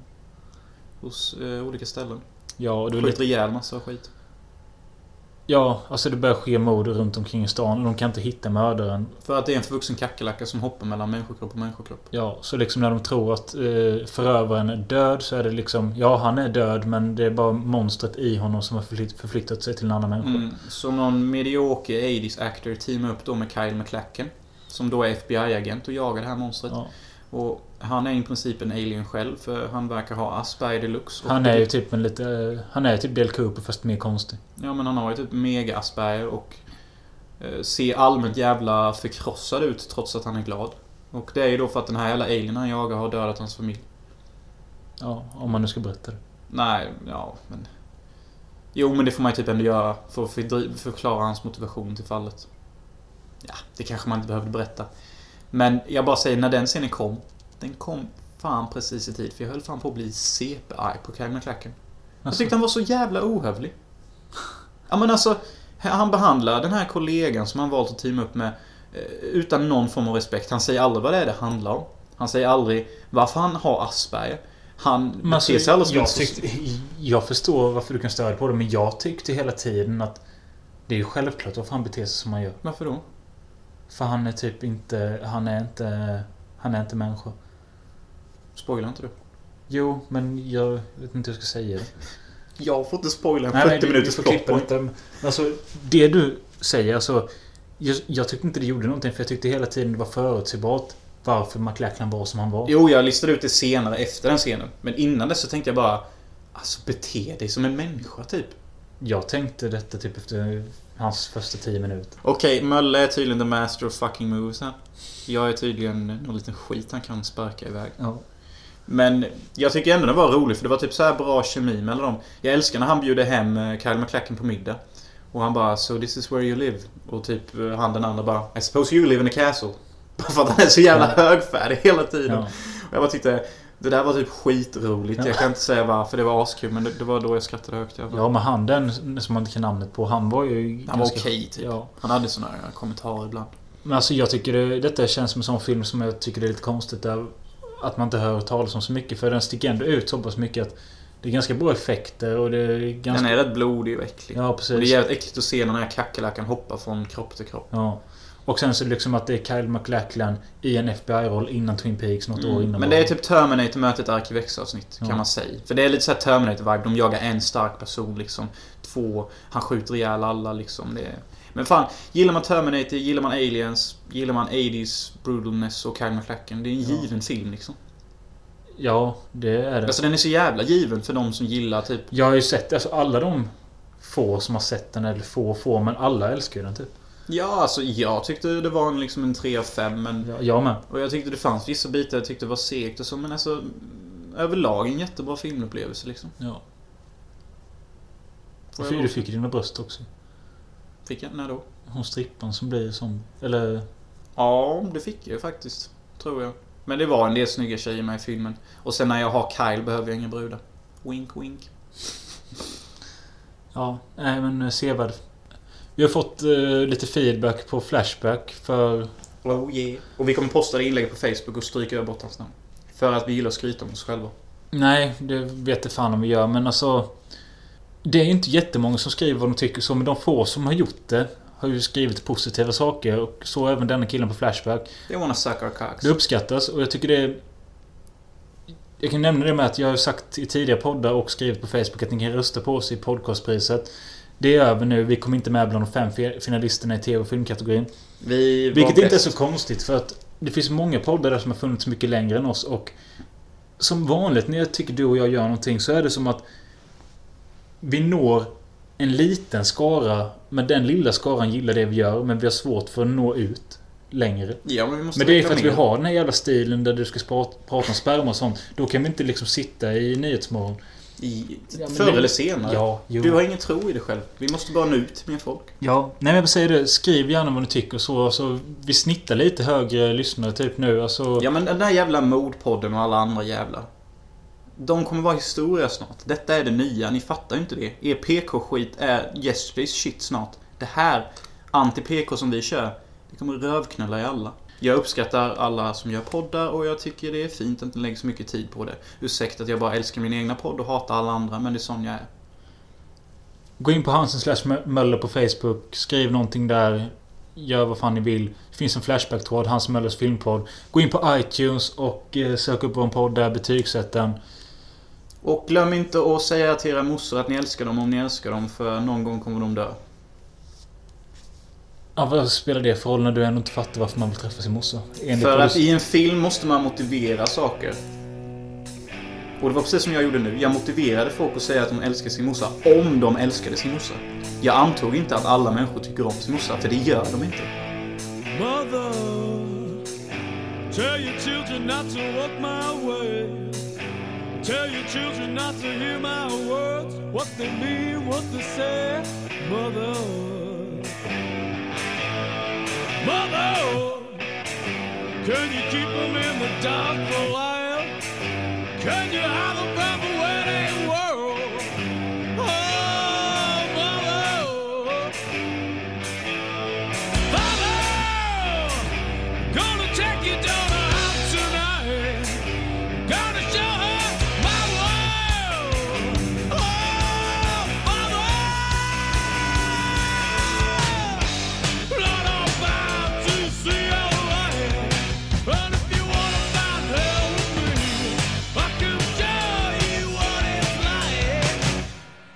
Hos eh, olika ställen. Ja, det är Skjuter lite... ihjäl massa skit. Ja, alltså det börjar ske mord runt omkring i stan och de kan inte hitta mördaren. För att det är en förvuxen kackerlacka som hoppar mellan människokropp och människokropp. Ja, så liksom när de tror att eh, förövaren är död så är det liksom... Ja, han är död men det är bara monstret i honom som har förflytt, förflyttat sig till en annan människa. Mm. Så någon medioker 80s actor teamar upp då med Kyle MacLachlan. Som då är FBI-agent och jagar det här monstret. Ja. Och han är i princip en alien själv för han verkar ha Asperger deluxe. Han är ju typ en lite... Han är typ Del Cooper fast mer konstig. Ja men han har ju typ mega Asperger och eh, ser allmänt jävla förkrossad ut trots att han är glad. Och det är ju då för att den här jävla alien han jagar har dödat hans familj. Ja, om man nu ska berätta det. Nej, ja men... Jo men det får man ju typ ändå göra för att förklara hans motivation till fallet. Ja, det kanske man inte behövde berätta. Men jag bara säger, när den scenen kom. Den kom fan precis i tid. För jag höll fan på att bli CP-arg på Kyle MacLachlan. Jag tyckte han var så jävla ohövlig. Ja men alltså, han behandlar den här kollegan som han valt att teama upp med eh, utan någon form av respekt. Han säger aldrig vad det är det handlar om. Han säger aldrig varför han har Asperger. Han Men alltså, beter sig som jag, tyckte, jag förstår varför du kan störa på det men jag tyckte hela tiden att det är ju självklart varför han beter sig som han gör. Varför då? För han är typ inte... Han är inte... Han är inte människa. Spoilar inte du? Jo, men jag vet inte hur jag ska säga det. Jag får inte spoila en Nej, 40 nej, du- minuters plotpoint. Alltså, det du säger, alltså... Jag, jag tyckte inte det gjorde någonting för jag tyckte hela tiden det var förutsägbart varför McLachlan var som han var. Jo, jag listade ut det senare efter den scenen. Men innan dess så tänkte jag bara... Alltså bete dig som en människa typ. Jag tänkte detta typ efter hans första tio minuter. Okej, Mölle är tydligen the master of fucking moves här. Jag är tydligen någon liten skit han kan sparka iväg. Ja. Men jag tycker ändå det var roligt för det var typ så här bra kemi mellan dem. Jag älskar när han bjuder hem eh, Kyle MacLachlan på middag. Och han bara So this is where you live. Och typ eh, han den andra bara I suppose you live in a castle. Bara för att han är så jävla högfärdig hela tiden. Ja. Och jag bara tyckte det där var typ skitroligt. Jag kan inte säga varför det var askul men det, det var då jag skrattade högt. Jag Ja, men han den som man inte kan namnet på, han var ju... han var okej typ. Ja. Han hade såna här kommentarer ibland. Men alltså jag tycker det, detta känns som en sån film som jag tycker det är lite konstigt där, Att man inte hör talas om så mycket. För den sticker ändå ut så pass mycket att det är ganska bra effekter och det är ganska... Den är rätt blodig och äcklig. Ja, Och precis. det är jävligt äckligt att se när den här kackerlackan hoppar från kropp till kropp. Ja. Och sen så liksom att det är Kyle MacLachlan i en FBI-roll innan Twin Peaks något år Mm. innan. Men det är typ Terminator möter ett Arkivex-avsnitt Ja. kan man säga. För det är lite såhär Terminator-vibe. De jagar en stark person liksom. Två, han skjuter ihjäl alla liksom. Det är... Men fan, gillar man Terminator, gillar man Aliens, gillar man 80s brutalness och Kyle MacLachlan. Det är en Ja. given film liksom. Ja, det är det. Alltså den är så jävla given för de som gillar typ... Jag har ju sett, alltså alla de få som har sett den, eller få få, men alla älskar ju den typ. Ja, alltså jag tyckte det var en, liksom en 3 av 5 men... Ja, jag med. Och jag tyckte det fanns vissa bitar jag tyckte var segt och så men alltså... Överlag en jättebra filmupplevelse liksom. Ja. Och du fick dina bröst också. Fick jag? När då? Hon strippan som blir som... Eller... Ja, det fick jag faktiskt. Tror jag. Men det var en del snygga tjejer med i filmen. Och sen när jag har Kyle behöver jag inga brudar. Wink wink. Ja, nej men eh, sevärd. Vi har fått eh, lite feedback på Flashback för... Oh yeah. Och vi kommer posta det inlägget på Facebook och stryka över bort hans namn. För att vi gillar att skryta om oss själva. Nej, det vet det fan om vi gör, men alltså... Det är inte jättemånga som skriver vad de tycker så, men de få som har gjort det har ju skrivit positiva saker och så även denna killen på Flashback. They wanna suck our cocks. Det uppskattas och jag tycker det är... Jag kan nämna det med att jag har sagt i tidigare poddar och skrivit på Facebook att ni kan rösta på oss i podcastpriset. Det är över nu. Vi kommer inte med bland de fem fi- finalisterna i TV och filmkategorin. Vi Vilket inte är så konstigt för att det finns många poddar där som har funnits mycket längre än oss och som vanligt när jag tycker du och jag gör någonting så är det som att vi når en liten skara men den lilla skaran gillar det vi gör men vi har svårt för att nå ut längre. Ja, men vi måste Men det är för att vi har den här jävla stilen där du ska prata om sperma och sånt. Då kan vi inte liksom sitta i Nyhetsmorgon. I, Ja, förr det- eller senare. Ja. Du har ingen tro i dig själv. Vi måste bara nå ut med folk. Ja, nej men jag säga det. Skriv gärna vad ni tycker och så. så vi snittar lite högre lyssnare typ nu. Alltså, Ja men den där jävla mordpodden och alla andra jävlar. De kommer vara historia snart. Detta är det nya, ni fattar ju inte det. Er PK-skit är yesterday's shit snart. Det här anti-PK som vi kör, det kommer rövknulla i alla. Jag uppskattar alla som gör poddar och jag tycker det är fint att inte lägga så mycket tid på det. Ursäkta att jag bara älskar min egna podd och hatar alla andra, men det är sån jag är. Gå in på Hansen slash Möller på Facebook. Skriv någonting där. Gör vad fan ni vill. Det finns en Flashback-tråd, Hans Möllers filmpodd. Gå in på iTunes och eh, sök upp vår podd där. Betygsätt den. Och glöm inte att säga till era morsor att ni älskar dem om ni älskar dem, för någon gång kommer de dö. Ja, vad spelar det för roll när du ändå inte fattar varför man vill träffa sin morsa? Enligt För att du- i en film måste man motivera saker. Och det var precis som jag gjorde nu. Jag motiverade folk att säga att de älskar sin morsa, om de älskade sin morsa. Jag antog inte att alla människor tycker om sin morsa, för det gör de inte. Mother, tell your children not to walk my way. Tell your children not to hear my words, what they mean, what they say. Mother, mother, can you keep them in the dark for a while? Can you